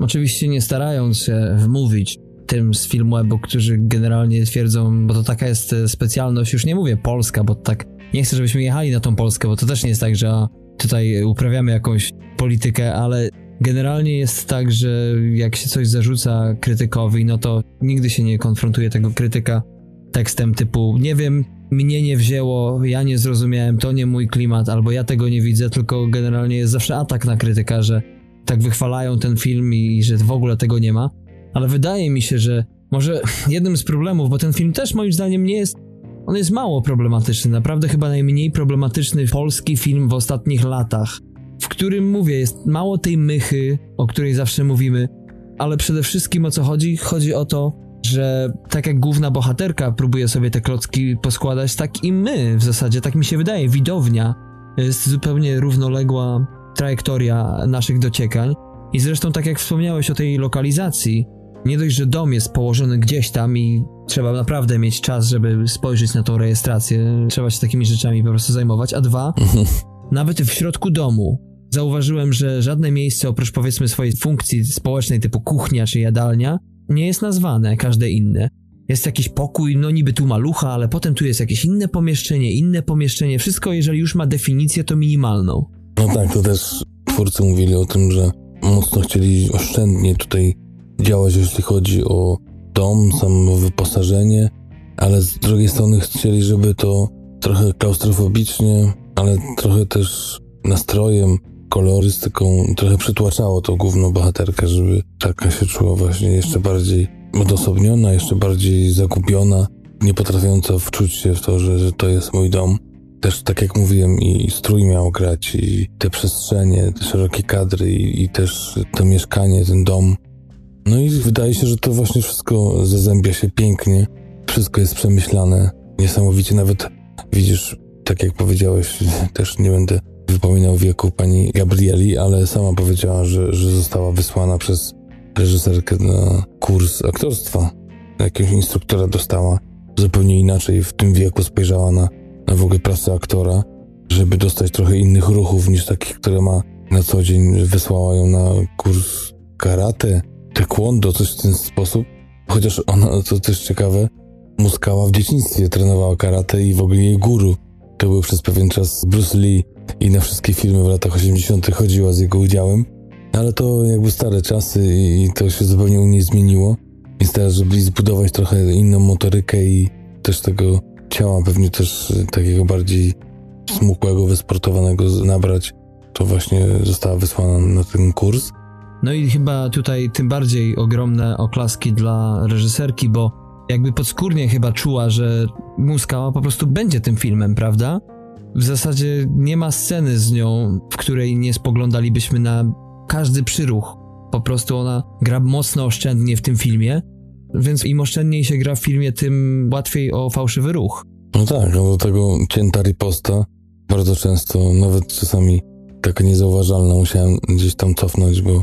oczywiście nie starając się wmówić tym z Filmwebu, którzy generalnie twierdzą, bo to taka jest specjalność, już nie mówię Polska, bo tak nie chcę, żebyśmy jechali na tą Polskę, bo to też nie jest tak, że tutaj uprawiamy jakąś politykę, ale generalnie jest tak, że jak się coś zarzuca krytykowi, no to nigdy się nie konfrontuje tego krytyka tekstem typu nie wiem, mnie nie wzięło, ja nie zrozumiałem, to nie mój klimat, albo ja tego nie widzę, tylko generalnie jest zawsze atak na krytyka, że tak wychwalają ten film i że w ogóle tego nie ma. Ale wydaje mi się, że może jednym z problemów, bo ten film też moim zdaniem nie jest. On jest mało problematyczny, naprawdę chyba najmniej problematyczny polski film w ostatnich latach, w którym mówię, jest mało tej mychy, o której zawsze mówimy, ale przede wszystkim o co chodzi? Chodzi o to, że tak jak główna bohaterka próbuje sobie te klocki poskładać, tak i my w zasadzie, tak mi się wydaje, widownia jest zupełnie równoległa trajektoria naszych dociekań. I zresztą, tak jak wspomniałeś o tej lokalizacji, nie dość, że dom jest położony gdzieś tam i trzeba naprawdę mieć czas, żeby spojrzeć na tą rejestrację, trzeba się takimi rzeczami po prostu zajmować, a dwa, nawet w środku domu zauważyłem, że żadne miejsce oprócz powiedzmy swojej funkcji społecznej typu kuchnia czy jadalnia nie jest nazwane, każde inne. Jest jakiś pokój, no niby tu malucha, ale potem tu jest jakieś inne pomieszczenie, inne pomieszczenie. Wszystko, jeżeli już ma definicję, to minimalną. No tak, to też twórcy mówili o tym, że mocno chcieli oszczędnie tutaj działać, jeśli chodzi o dom, samo wyposażenie, ale z drugiej strony chcieli, żeby to trochę klaustrofobicznie, ale trochę też nastrojem kolorystyką trochę przytłaczało tą główną bohaterkę, żeby taka się czuła właśnie jeszcze bardziej odosobniona, jeszcze bardziej zagubiona, nie potrafiąca wczuć się w to, że, że to jest mój dom. Też tak jak mówiłem, i strój miał grać, i te przestrzenie, te szerokie kadry, i, i też to mieszkanie, ten dom. No i wydaje się, że to właśnie wszystko zazębia się pięknie. Wszystko jest przemyślane. Niesamowicie nawet widzisz, tak jak powiedziałeś, też nie będę wypominał wieku pani Gabrieli, ale sama powiedziała, że, że została wysłana przez reżyserkę na kurs aktorstwa. Jakiegoś instruktora dostała. Zupełnie inaczej w tym wieku spojrzała na, na w ogóle pracę aktora, żeby dostać trochę innych ruchów niż takich, które ma na co dzień. Wysłała ją na kurs karate, taekwondo, coś w ten sposób. Chociaż ona, to też ciekawe, Muskała w dzieciństwie trenowała karate i w ogóle jej guru to był przez pewien czas Bruce Lee i na wszystkie filmy w latach 80. chodziła z jego udziałem. Ale to jakby stare czasy i to się zupełnie u niej zmieniło. Więc teraz, żeby zbudować trochę inną motorykę i też tego ciała, pewnie też takiego bardziej smukłego, wysportowanego nabrać, to właśnie została wysłana na ten kurs. No i chyba tutaj tym bardziej ogromne oklaski dla reżyserki, bo jakby podskórnie chyba czuła, że Muskała po prostu będzie tym filmem, prawda? W zasadzie nie ma sceny z nią, w której nie spoglądalibyśmy na każdy przyruch. Po prostu ona gra mocno oszczędnie w tym filmie, więc im oszczędniej się gra w filmie, tym łatwiej o fałszywy ruch. No tak, no do tego cięta riposta bardzo często, nawet czasami taka niezauważalna, musiałem gdzieś tam cofnąć, bo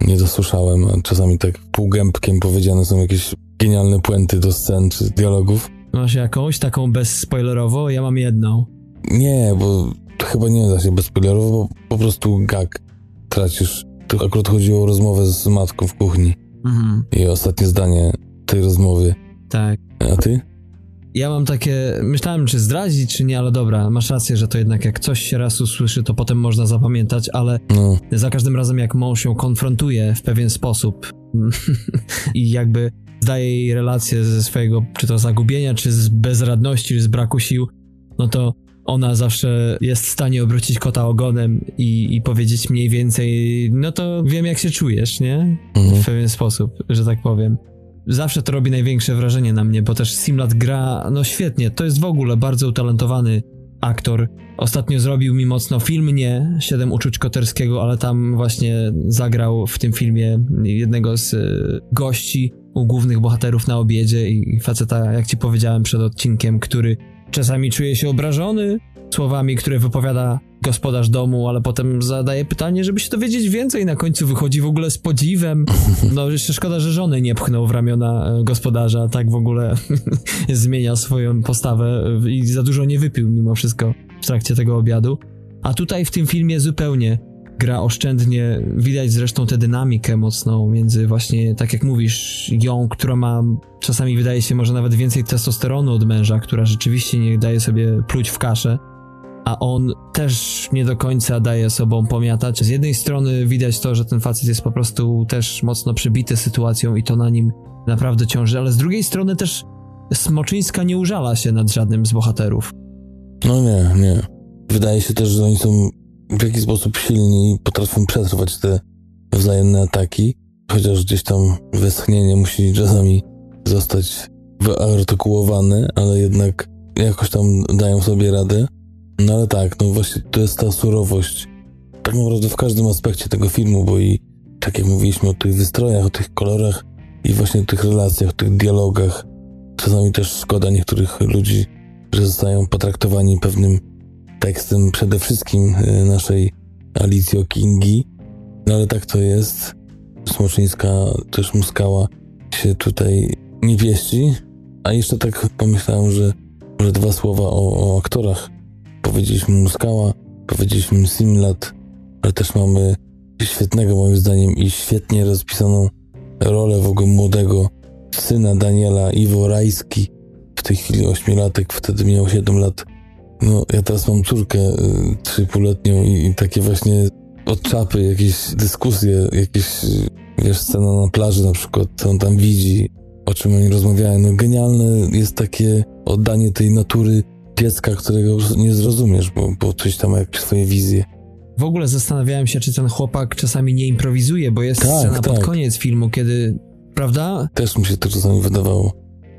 nie dosłyszałem, a czasami tak półgębkiem powiedziane są jakieś genialne puenty do scen czy dialogów. Masz jakąś taką bezspoilerowo? Ja mam jedną. Nie, bo chyba nie da się bezspoilerowo, bo po prostu gag tracisz. Tu akurat chodziło o rozmowę z matką w kuchni. Mhm. I ostatnie zdanie tej rozmowy. Tak. A ty? Ja mam takie, myślałem czy zdradzić, czy nie, ale dobra, masz rację, że to jednak jak coś się raz usłyszy, to potem można zapamiętać, ale no. za każdym razem jak mąż ją konfrontuje w pewien sposób i jakby zdaje jej relację ze swojego, czy to zagubienia, czy z bezradności, czy z braku sił, no to ona zawsze jest w stanie obrócić kota ogonem i, i powiedzieć mniej więcej, no to wiem jak się czujesz, nie? Mhm. W pewien sposób, że tak powiem. Zawsze to robi największe wrażenie na mnie, bo też Simlat gra, no świetnie, to jest w ogóle bardzo utalentowany aktor. Ostatnio zrobił mi mocno film, nie Siedem Uczuć Koterskiego, ale tam właśnie zagrał w tym filmie jednego z y, gości u głównych bohaterów na obiedzie i faceta, jak ci powiedziałem przed odcinkiem, który czasami czuje się obrażony słowami, które wypowiada gospodarz domu, ale potem zadaje pytanie, żeby się dowiedzieć więcej. Na końcu wychodzi w ogóle z podziwem. No jeszcze szkoda, że żony nie pchnął w ramiona e, gospodarza, tak w ogóle zmienia swoją postawę i za dużo nie wypił mimo wszystko w trakcie tego obiadu. A tutaj w tym filmie zupełnie gra oszczędnie. Widać zresztą tę dynamikę mocną między właśnie, tak jak mówisz, ją, która ma czasami wydaje się może nawet więcej testosteronu od męża, która rzeczywiście nie daje sobie pluć w kaszę, a on też nie do końca daje sobą pomiatać. Z jednej strony widać to, że ten facet jest po prostu też mocno przybity sytuacją i to na nim naprawdę ciąży, ale z drugiej strony też Smoczyńska nie użala się nad żadnym z bohaterów. No nie, nie. Wydaje się też, że oni są w jakiś sposób silni i potrafią przetrwać te wzajemne ataki, chociaż gdzieś tam westchnienie musi czasami zostać wyartykułowane, ale jednak jakoś tam dają sobie radę. No ale tak, no właśnie to jest ta surowość. Tak naprawdę w każdym aspekcie tego filmu, bo i tak jak mówiliśmy o tych wystrojach, o tych kolorach i właśnie o tych relacjach, o tych dialogach. Czasami też szkoda niektórych ludzi, że zostają potraktowani pewnym tekstem przede wszystkim y, naszej Alicjo Kingi. No ale tak to jest. Smoczyńska też muskała się tutaj nie pieści. A jeszcze tak pomyślałem, że może dwa słowa o, o aktorach. Powiedzieliśmy Muskała, powiedzieliśmy Simlat, ale też mamy świetnego moim zdaniem i świetnie rozpisaną rolę w ogóle młodego syna Daniela, Iwo Rajski. W tej chwili ośmiolatek, wtedy miał 7 lat no, ja teraz mam córkę y, trzypuletnią i, i takie właśnie od czapy jakieś dyskusje, jakieś, wiesz, scena na plaży na przykład, co on tam widzi, o czym oni rozmawiają. No genialne jest takie oddanie tej natury dziecka, którego nie zrozumiesz, bo, bo coś tam ma jakieś swoje wizje. W ogóle zastanawiałem się, czy ten chłopak czasami nie improwizuje, bo jest Tak, scena pod tak. koniec filmu, kiedy, prawda? Też mi się to czasami wydawało.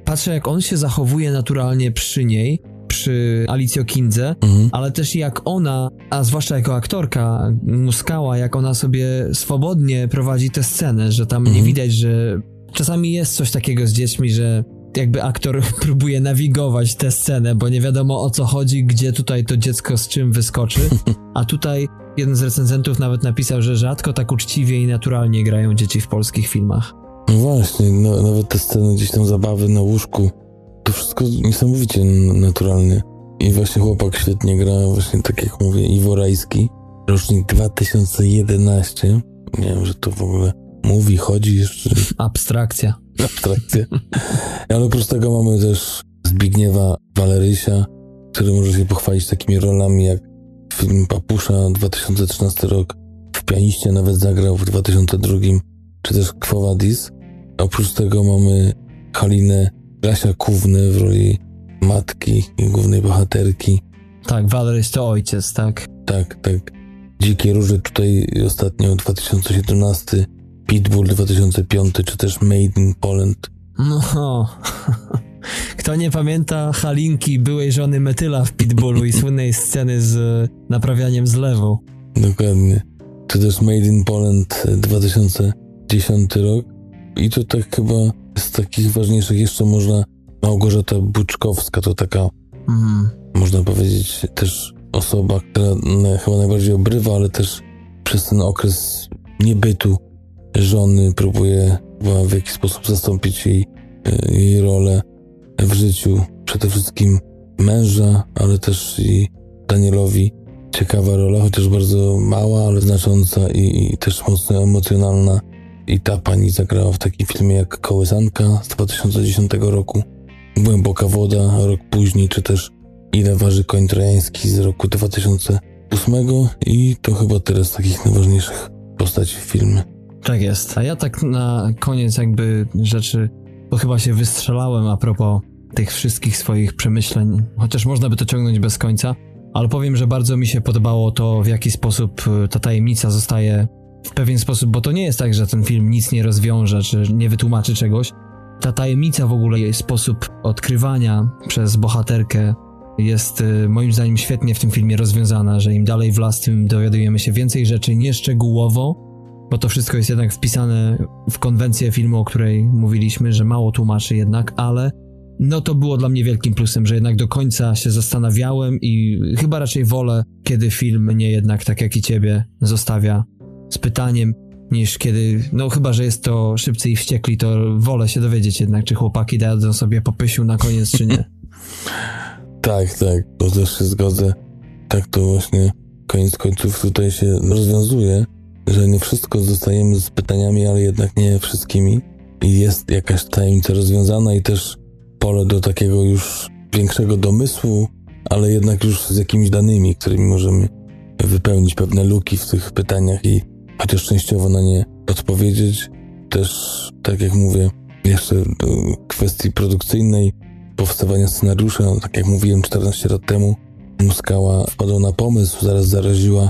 Patrzę, jak on się zachowuje naturalnie przy niej, przy Alicjo Kindze, Mhm. ale też jak ona, a zwłaszcza jako aktorka, Muskała, jak ona sobie swobodnie prowadzi tę scenę, że tam nie Mhm. widać, że czasami jest coś takiego z dziećmi, że jakby aktor próbuje nawigować tę scenę, bo nie wiadomo o co chodzi, gdzie tutaj to dziecko z czym wyskoczy, a tutaj jeden z recenzentów nawet napisał, że rzadko tak uczciwie i naturalnie grają dzieci w polskich filmach. No właśnie, no, nawet te sceny gdzieś tam zabawy na łóżku, to wszystko niesamowicie naturalnie. I właśnie chłopak świetnie gra, właśnie tak jak mówię, Iwo Rajski, rocznik 2011. Nie wiem, że to w ogóle mówi, chodzi jeszcze Abstrakcja. Abstrakcja. Ale oprócz tego mamy też Zbigniewa Walerysia, który może się pochwalić takimi rolami jak film Papusza 2013 rok, w Pianiście nawet zagrał w 2002, czy też Quo Vadis. Oprócz tego mamy Halinę Grasia Kówny w roli matki i głównej bohaterki. Tak, Valeris to ojciec, tak? Tak, tak. Dzikie Róże tutaj ostatnio 2017, Pitbull 2005, czy też Made in Poland No. Kto nie pamięta Halinki, byłej żony Metyla w Pitbullu i słynnej sceny z naprawianiem zlewu. Dokładnie. Czy też Made in Poland e, 2010 rok. I to tak chyba z takich ważniejszych jeszcze można Małgorzata Buczkowska, to taka, Mhm. można powiedzieć, też osoba, która na- chyba najbardziej obrywa, ale też przez ten okres niebytu żony próbuje w jakiś sposób zastąpić jej, e, jej rolę w życiu. Przede wszystkim męża, ale też i Danielowi ciekawa rola, chociaż bardzo mała, ale znacząca i, i też mocno emocjonalna. I ta pani zagrała w takim filmie jak Kołysanka z 2010 roku, Głęboka woda rok później, czy też Ile waży koń trojański z roku 2008 i to chyba teraz takich najważniejszych postaci w filmie. Tak jest. A ja tak na koniec jakby rzeczy, bo chyba się wystrzelałem a propos tych wszystkich swoich przemyśleń, chociaż można by to ciągnąć bez końca, ale powiem, że bardzo mi się podobało to, w jaki sposób y, ta tajemnica zostaje w pewien sposób, bo to nie jest tak, że ten film nic nie rozwiąże, czy nie wytłumaczy czegoś. Ta tajemnica w ogóle, jej sposób odkrywania przez bohaterkę jest y, moim zdaniem świetnie w tym filmie rozwiązana, że im dalej w las, tym dowiadujemy się więcej rzeczy nieszczegółowo, bo to wszystko jest jednak wpisane w konwencję filmu, o której mówiliśmy, że mało tłumaczy jednak, ale no to było dla mnie wielkim plusem, że jednak do końca się zastanawiałem i chyba raczej wolę, kiedy film mnie jednak, tak jak i ciebie, zostawia z pytaniem, niż kiedy, no chyba, że jest to szybcy i wściekli, to wolę się dowiedzieć jednak, czy chłopaki dadzą sobie popysiu na koniec, czy nie. Tak, tak, to też się zgodzę. Tak to właśnie koniec końców tutaj się rozwiązuje, że nie wszystko zostajemy z pytaniami, ale jednak nie wszystkimi. I jest jakaś tajemnica rozwiązana i też pole do takiego już większego domysłu, ale jednak już z jakimiś danymi, którymi możemy wypełnić pewne luki w tych pytaniach i chociaż częściowo na nie odpowiedzieć. Też, tak jak mówię, jeszcze kwestii produkcyjnej, powstawania scenariusza, no, tak jak mówiłem 14 lat temu, Muskała wpadła na pomysł, zaraz zaraziła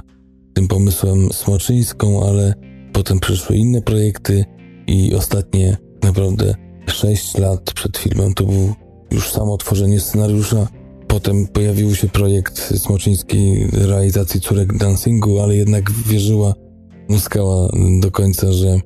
tym pomysłem Smoczyńską, ale potem przyszły inne projekty i ostatnie naprawdę 6 lat przed filmem to był już samo tworzenie scenariusza. Potem pojawił się projekt Smoczyńskiej realizacji córek dancingu, ale jednak wierzyła Muskała do końca, że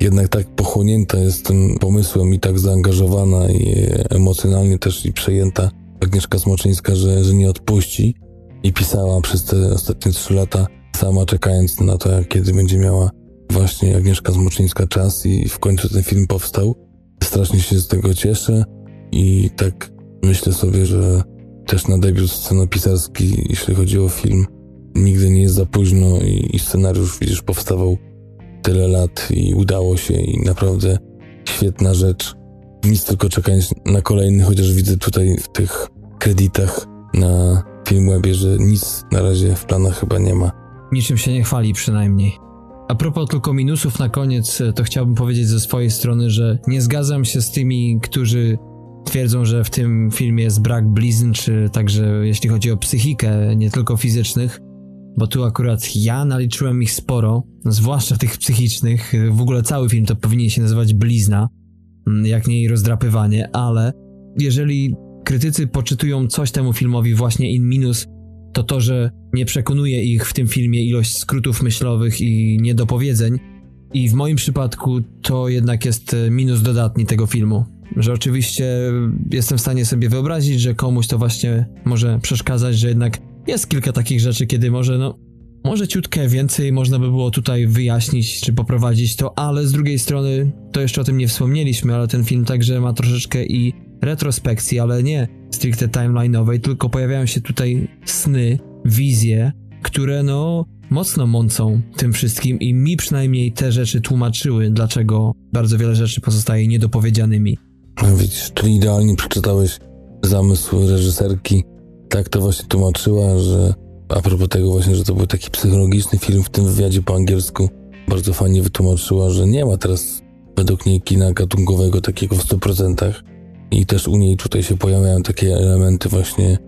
jednak tak pochłonięta jest tym pomysłem i tak zaangażowana i emocjonalnie też i przejęta Agnieszka Smoczyńska, że, że nie odpuści i pisała przez te ostatnie trzy lata sama czekając na to, kiedy będzie miała właśnie Agnieszka Smoczyńska czas i w końcu ten film powstał. Strasznie się z tego cieszę i tak myślę sobie, że też na debiut scenopisarski, jeśli chodzi o film, nigdy nie jest za późno i, i scenariusz widzisz powstawał tyle lat i udało się i naprawdę świetna rzecz. Nic tylko czekając na kolejny, chociaż widzę tutaj w tych kredytach na Filmwebie, że nic na razie w planach chyba nie ma. Niczym się nie chwali przynajmniej. A propos tylko minusów na koniec, to chciałbym powiedzieć ze swojej strony, że nie zgadzam się z tymi, którzy twierdzą, że w tym filmie jest brak blizn, czy także jeśli chodzi o psychikę, nie tylko fizycznych. bo tu akurat ja naliczyłem ich sporo, zwłaszcza tych psychicznych. W ogóle cały film to powinien się nazywać blizna, mm, jak nie rozdrapywanie, ale jeżeli krytycy poczytują coś temu filmowi właśnie in minus, to to, że nie przekonuje ich w tym filmie ilość skrótów myślowych i niedopowiedzeń. I w moim przypadku to jednak jest minus dodatni tego filmu. Że oczywiście jestem w stanie sobie wyobrazić, że komuś to właśnie może przeszkadzać, że jednak jest kilka takich rzeczy, kiedy może, no, może ciutkę więcej można by było tutaj wyjaśnić czy poprowadzić to, ale z drugiej strony to jeszcze o tym nie wspomnieliśmy, ale ten film także ma troszeczkę i retrospekcji, ale nie stricte timeline'owej, tylko pojawiają się tutaj sny, wizje, które no mocno mącą tym wszystkim i mi przynajmniej te rzeczy tłumaczyły, dlaczego bardzo wiele rzeczy pozostaje niedopowiedzianymi. Widzisz, czyli idealnie przeczytałeś zamysł reżyserki. Tak to właśnie tłumaczyła, że a propos tego właśnie, że to był taki psychologiczny film w tym wywiadzie po angielsku, bardzo fajnie wytłumaczyła, że nie ma teraz według niej kina gatunkowego takiego w 100%, i też u niej tutaj się pojawiają takie elementy właśnie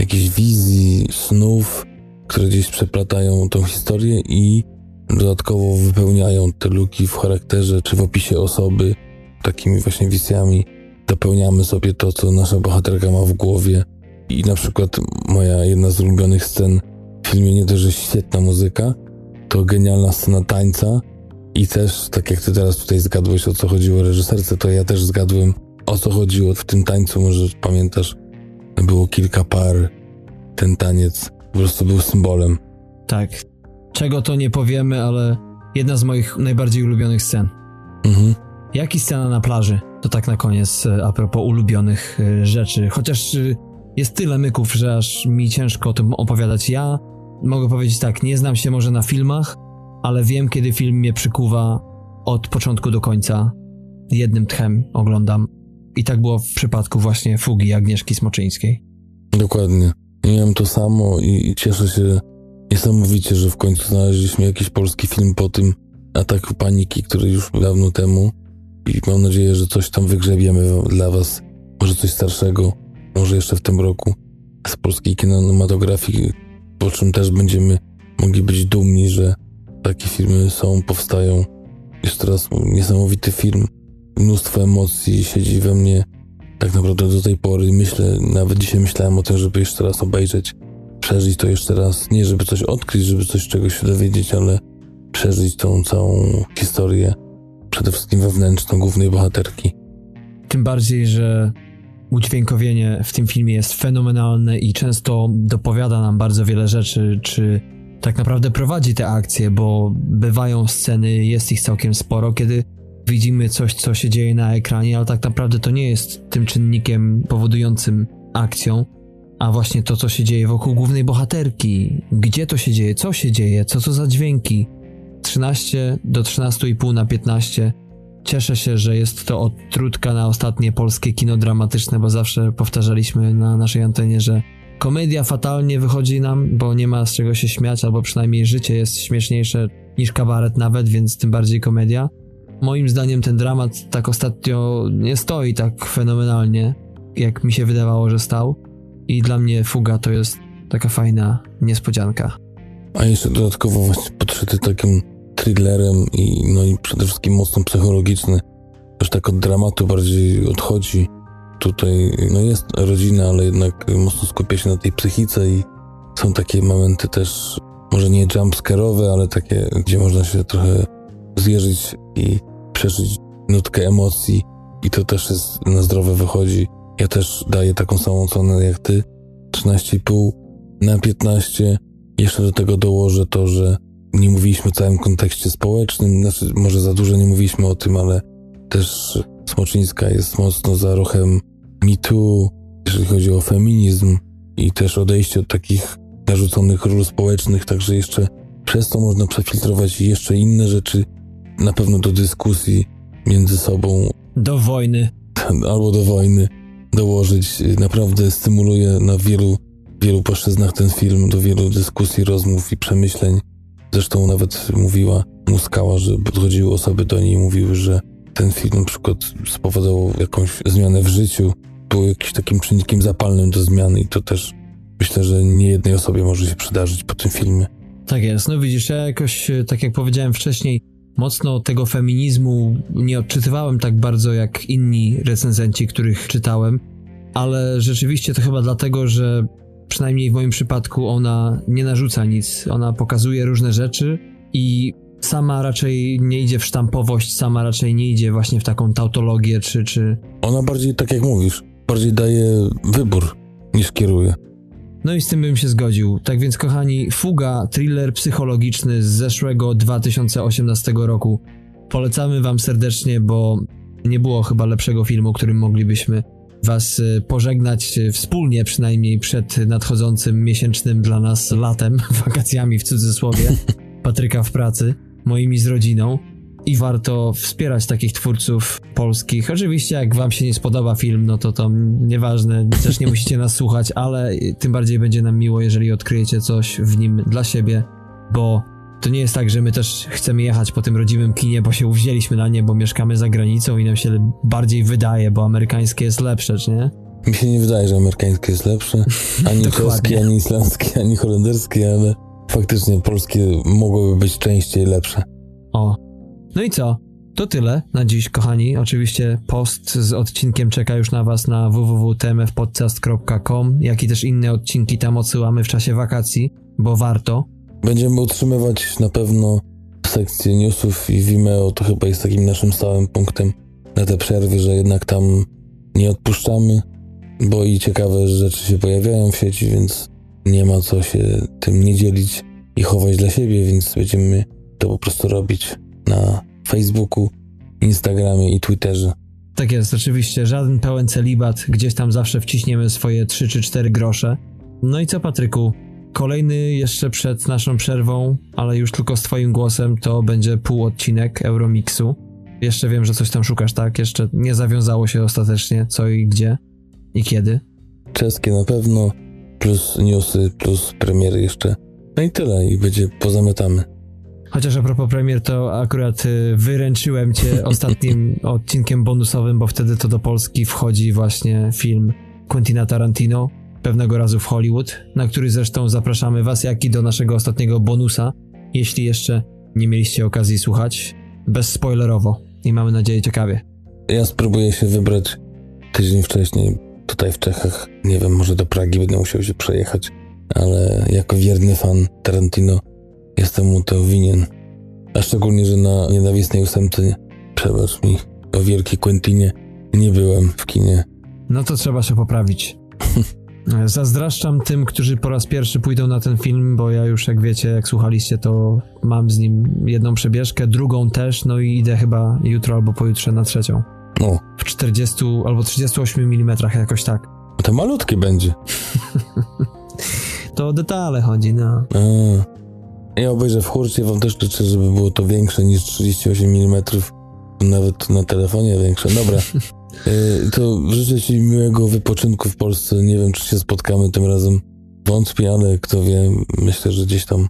jakichś wizji, snów, które gdzieś przeplatają tą historię i dodatkowo wypełniają te luki w charakterze czy w opisie osoby takimi właśnie wizjami. Dopełniamy sobie to, co nasza bohaterka ma w głowie. I na przykład moja jedna z ulubionych scen w filmie nie dość, że świetna muzyka, to genialna scena tańca i też, tak jak ty teraz tutaj zgadłeś o co chodziło reżyserce, to ja też zgadłem o co chodziło w tym tańcu, może pamiętasz, było kilka par, ten taniec po prostu był symbolem. Tak. Czego to nie powiemy, ale jedna z moich najbardziej ulubionych scen. Mhm. Jak i scena na plaży, to tak na koniec e, a propos ulubionych e, rzeczy. Chociaż e, jest tyle myków, że aż mi ciężko o tym opowiadać. Ja mogę powiedzieć tak, nie znam się może na filmach, ale wiem, kiedy film mnie przykuwa od początku do końca. Jednym tchem oglądam i tak było w przypadku właśnie fugi Agnieszki Smoczyńskiej. Dokładnie. Miałem to samo i, cieszę się niesamowicie, że w końcu znaleźliśmy jakiś polski film po tym ataku paniki, który już dawno temu i mam nadzieję, że coś tam wygrzebiemy dla was, może coś starszego, może jeszcze w tym roku z polskiej kinematografii, po czym też będziemy mogli być dumni, że takie filmy są, powstają. Jeszcze raz niesamowity film, mnóstwo emocji siedzi we mnie tak naprawdę do tej pory. Myślę, nawet dzisiaj myślałem o tym, żeby jeszcze raz obejrzeć, przeżyć to jeszcze raz. Nie żeby coś odkryć, żeby coś czegoś dowiedzieć, ale przeżyć tą całą historię, przede wszystkim wewnętrzną głównej bohaterki. Tym bardziej, że udźwiękowienie w tym filmie jest fenomenalne i często dopowiada nam bardzo wiele rzeczy, czy tak naprawdę prowadzi te akcje, bo bywają sceny, jest ich całkiem sporo, kiedy widzimy coś, co się dzieje na ekranie, ale tak naprawdę to nie jest tym czynnikiem powodującym akcją, a właśnie to, co się dzieje wokół głównej bohaterki. Gdzie to się dzieje, co się dzieje, co to za dźwięki. 13 do 13,5 na 15. Cieszę się, że jest to odtrutka na ostatnie polskie kino dramatyczne, bo zawsze powtarzaliśmy na naszej antenie, że komedia fatalnie wychodzi nam, bo nie ma z czego się śmiać, albo przynajmniej życie jest śmieszniejsze niż kabaret nawet, więc tym bardziej komedia moim zdaniem ten dramat tak ostatnio nie stoi tak fenomenalnie, jak mi się wydawało, że stał. I dla mnie Fuga to jest taka fajna niespodzianka. A jeszcze dodatkowo właśnie podszyty takim thrillerem i no i przede wszystkim mocno psychologiczny. Też tak od dramatu bardziej odchodzi. Tutaj no jest rodzina, ale jednak mocno skupia się na tej psychice i są takie momenty też, może nie jumpscare'owe, ale takie, gdzie można się trochę zjeżyć i przeżyć nutkę emocji i to też jest na zdrowe wychodzi. Ja też daję taką samą cenę jak ty, 13,5 na 15. Jeszcze do tego dołożę to, że nie mówiliśmy o całym kontekście społecznym, znaczy może za dużo nie mówiliśmy o tym, ale też Smoczyńska jest mocno za ruchem MeToo, jeżeli chodzi o feminizm i też odejście od takich narzuconych ról społecznych, także jeszcze przez to można przefiltrować jeszcze inne rzeczy, na pewno do dyskusji między sobą. Do wojny. Albo do wojny dołożyć. Naprawdę stymuluje na wielu, wielu płaszczyznach ten film, do wielu dyskusji, rozmów i przemyśleń. Zresztą nawet mówiła Muskała, że podchodziły osoby do niej i mówiły, że ten film na przykład spowodował jakąś zmianę w życiu, był jakimś takim czynnikiem zapalnym do zmiany i to też myślę, że nie jednej osobie może się przydarzyć po tym filmie. Tak jest. No widzisz, ja jakoś, tak jak powiedziałem wcześniej, mocno tego feminizmu nie odczytywałem tak bardzo jak inni recenzenci, których czytałem, ale rzeczywiście to chyba dlatego, że przynajmniej w moim przypadku ona nie narzuca nic. Ona pokazuje różne rzeczy i sama raczej nie idzie w sztampowość, sama raczej nie idzie właśnie w taką tautologię, czy, czy... Ona bardziej, tak jak mówisz, bardziej daje wybór niż kieruje. No i z tym bym się zgodził. Tak więc, kochani, Fuga, thriller psychologiczny z zeszłego 2018 roku. Polecamy Wam serdecznie, bo nie było chyba lepszego filmu, którym moglibyśmy Was y, pożegnać y, wspólnie, przynajmniej przed nadchodzącym miesięcznym dla nas latem, wakacjami w cudzysłowie, Patryka w pracy, moimi z rodziną. I warto wspierać takich twórców polskich. Oczywiście, jak Wam się nie spodoba film, no to to nieważne, też nie musicie nas słuchać, ale tym bardziej będzie nam miło, jeżeli odkryjecie coś w nim dla siebie, bo to nie jest tak, że my też chcemy jechać po tym rodzimym kinie, bo się uwzięliśmy na nie, bo mieszkamy za granicą i nam się bardziej wydaje, bo amerykańskie jest lepsze, czy nie? Mi się nie wydaje, że amerykańskie jest lepsze. Ani czeski, ani islandzkie, ani holenderskie, ale faktycznie polskie mogłyby być częściej lepsze. O. No i co? To tyle na dziś, kochani. Oczywiście post z odcinkiem czeka już na Was na www.tmfpodcast.com, jak i też inne odcinki tam odsyłamy w czasie wakacji, bo warto. Będziemy utrzymywać na pewno sekcję newsów i Vimeo to chyba jest takim naszym stałym punktem na te przerwy, że jednak tam nie odpuszczamy, bo i ciekawe rzeczy się pojawiają w sieci, więc nie ma co się tym nie dzielić i chować dla siebie, więc będziemy to po prostu robić na Facebooku, Instagramie i Twitterze. Tak jest, oczywiście, żaden pełen celibat, gdzieś tam zawsze wciśniemy swoje 3 czy 4 grosze. No i co, Patryku? Kolejny jeszcze przed naszą przerwą, ale już tylko z Twoim głosem, to będzie pół odcinek Euromixu. Jeszcze wiem, że coś tam szukasz, tak? Jeszcze nie zawiązało się ostatecznie, co i gdzie i kiedy. Czeskie na pewno, plus newsy, plus premiery jeszcze. No i tyle, i będzie pozamiatamy. Chociaż a propos premier, to akurat y, wyręczyłem cię ostatnim odcinkiem bonusowym, bo wtedy to do Polski wchodzi właśnie film Quentina Tarantino, pewnego razu w Hollywood, na który zresztą zapraszamy Was, jak i do naszego ostatniego bonusa, jeśli jeszcze nie mieliście okazji słuchać, bezspoilerowo i mamy nadzieję ciekawie. Ja spróbuję się wybrać tydzień wcześniej tutaj w Czechach. Nie wiem, może do Pragi będę musiał się przejechać, ale jako wierny fan Tarantino jestem mu to winien. A szczególnie, że na nienawistnej ósemce, przebacz mi, o wielki Quentinie, nie byłem w kinie. No to trzeba się poprawić. Zazdraszczam tym, którzy po raz pierwszy pójdą na ten film, bo ja już, jak wiecie, jak słuchaliście, to mam z nim jedną przebieżkę, drugą też, no i idę chyba jutro albo pojutrze na trzecią. O. W 40 albo 38 mm, jakoś tak. To malutkie będzie. to o detale chodzi, no. A. Ja obejrzę w hurcie, wam też życzę, żeby było to większe niż 38 mm. Nawet na telefonie większe. Dobra. E, to życzę Ci miłego wypoczynku w Polsce. Nie wiem, czy się spotkamy tym razem. Wątpię, ale kto wie, myślę, że gdzieś tam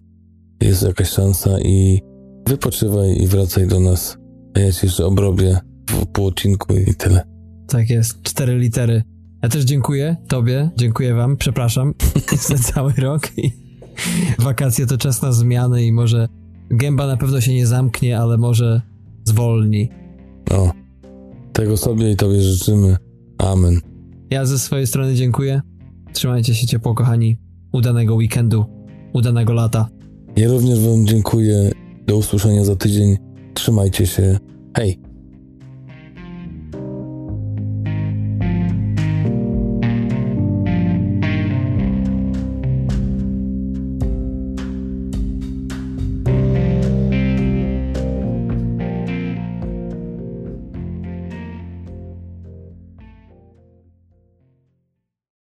jest jakaś szansa i wypoczywaj i wracaj do nas. A ja Ci jeszcze obrobię w pół odcinku i tyle. Tak jest, cztery litery. Ja też dziękuję Tobie, dziękuję Wam, przepraszam za cały rok i wakacje to czas na zmiany i może gęba na pewno się nie zamknie, ale może zwolni. O. Tego sobie i Tobie życzymy. Amen. Ja ze swojej strony dziękuję. Trzymajcie się ciepło, kochani. Udanego weekendu, udanego lata. Ja również Wam dziękuję. Do usłyszenia za tydzień. Trzymajcie się. Hej!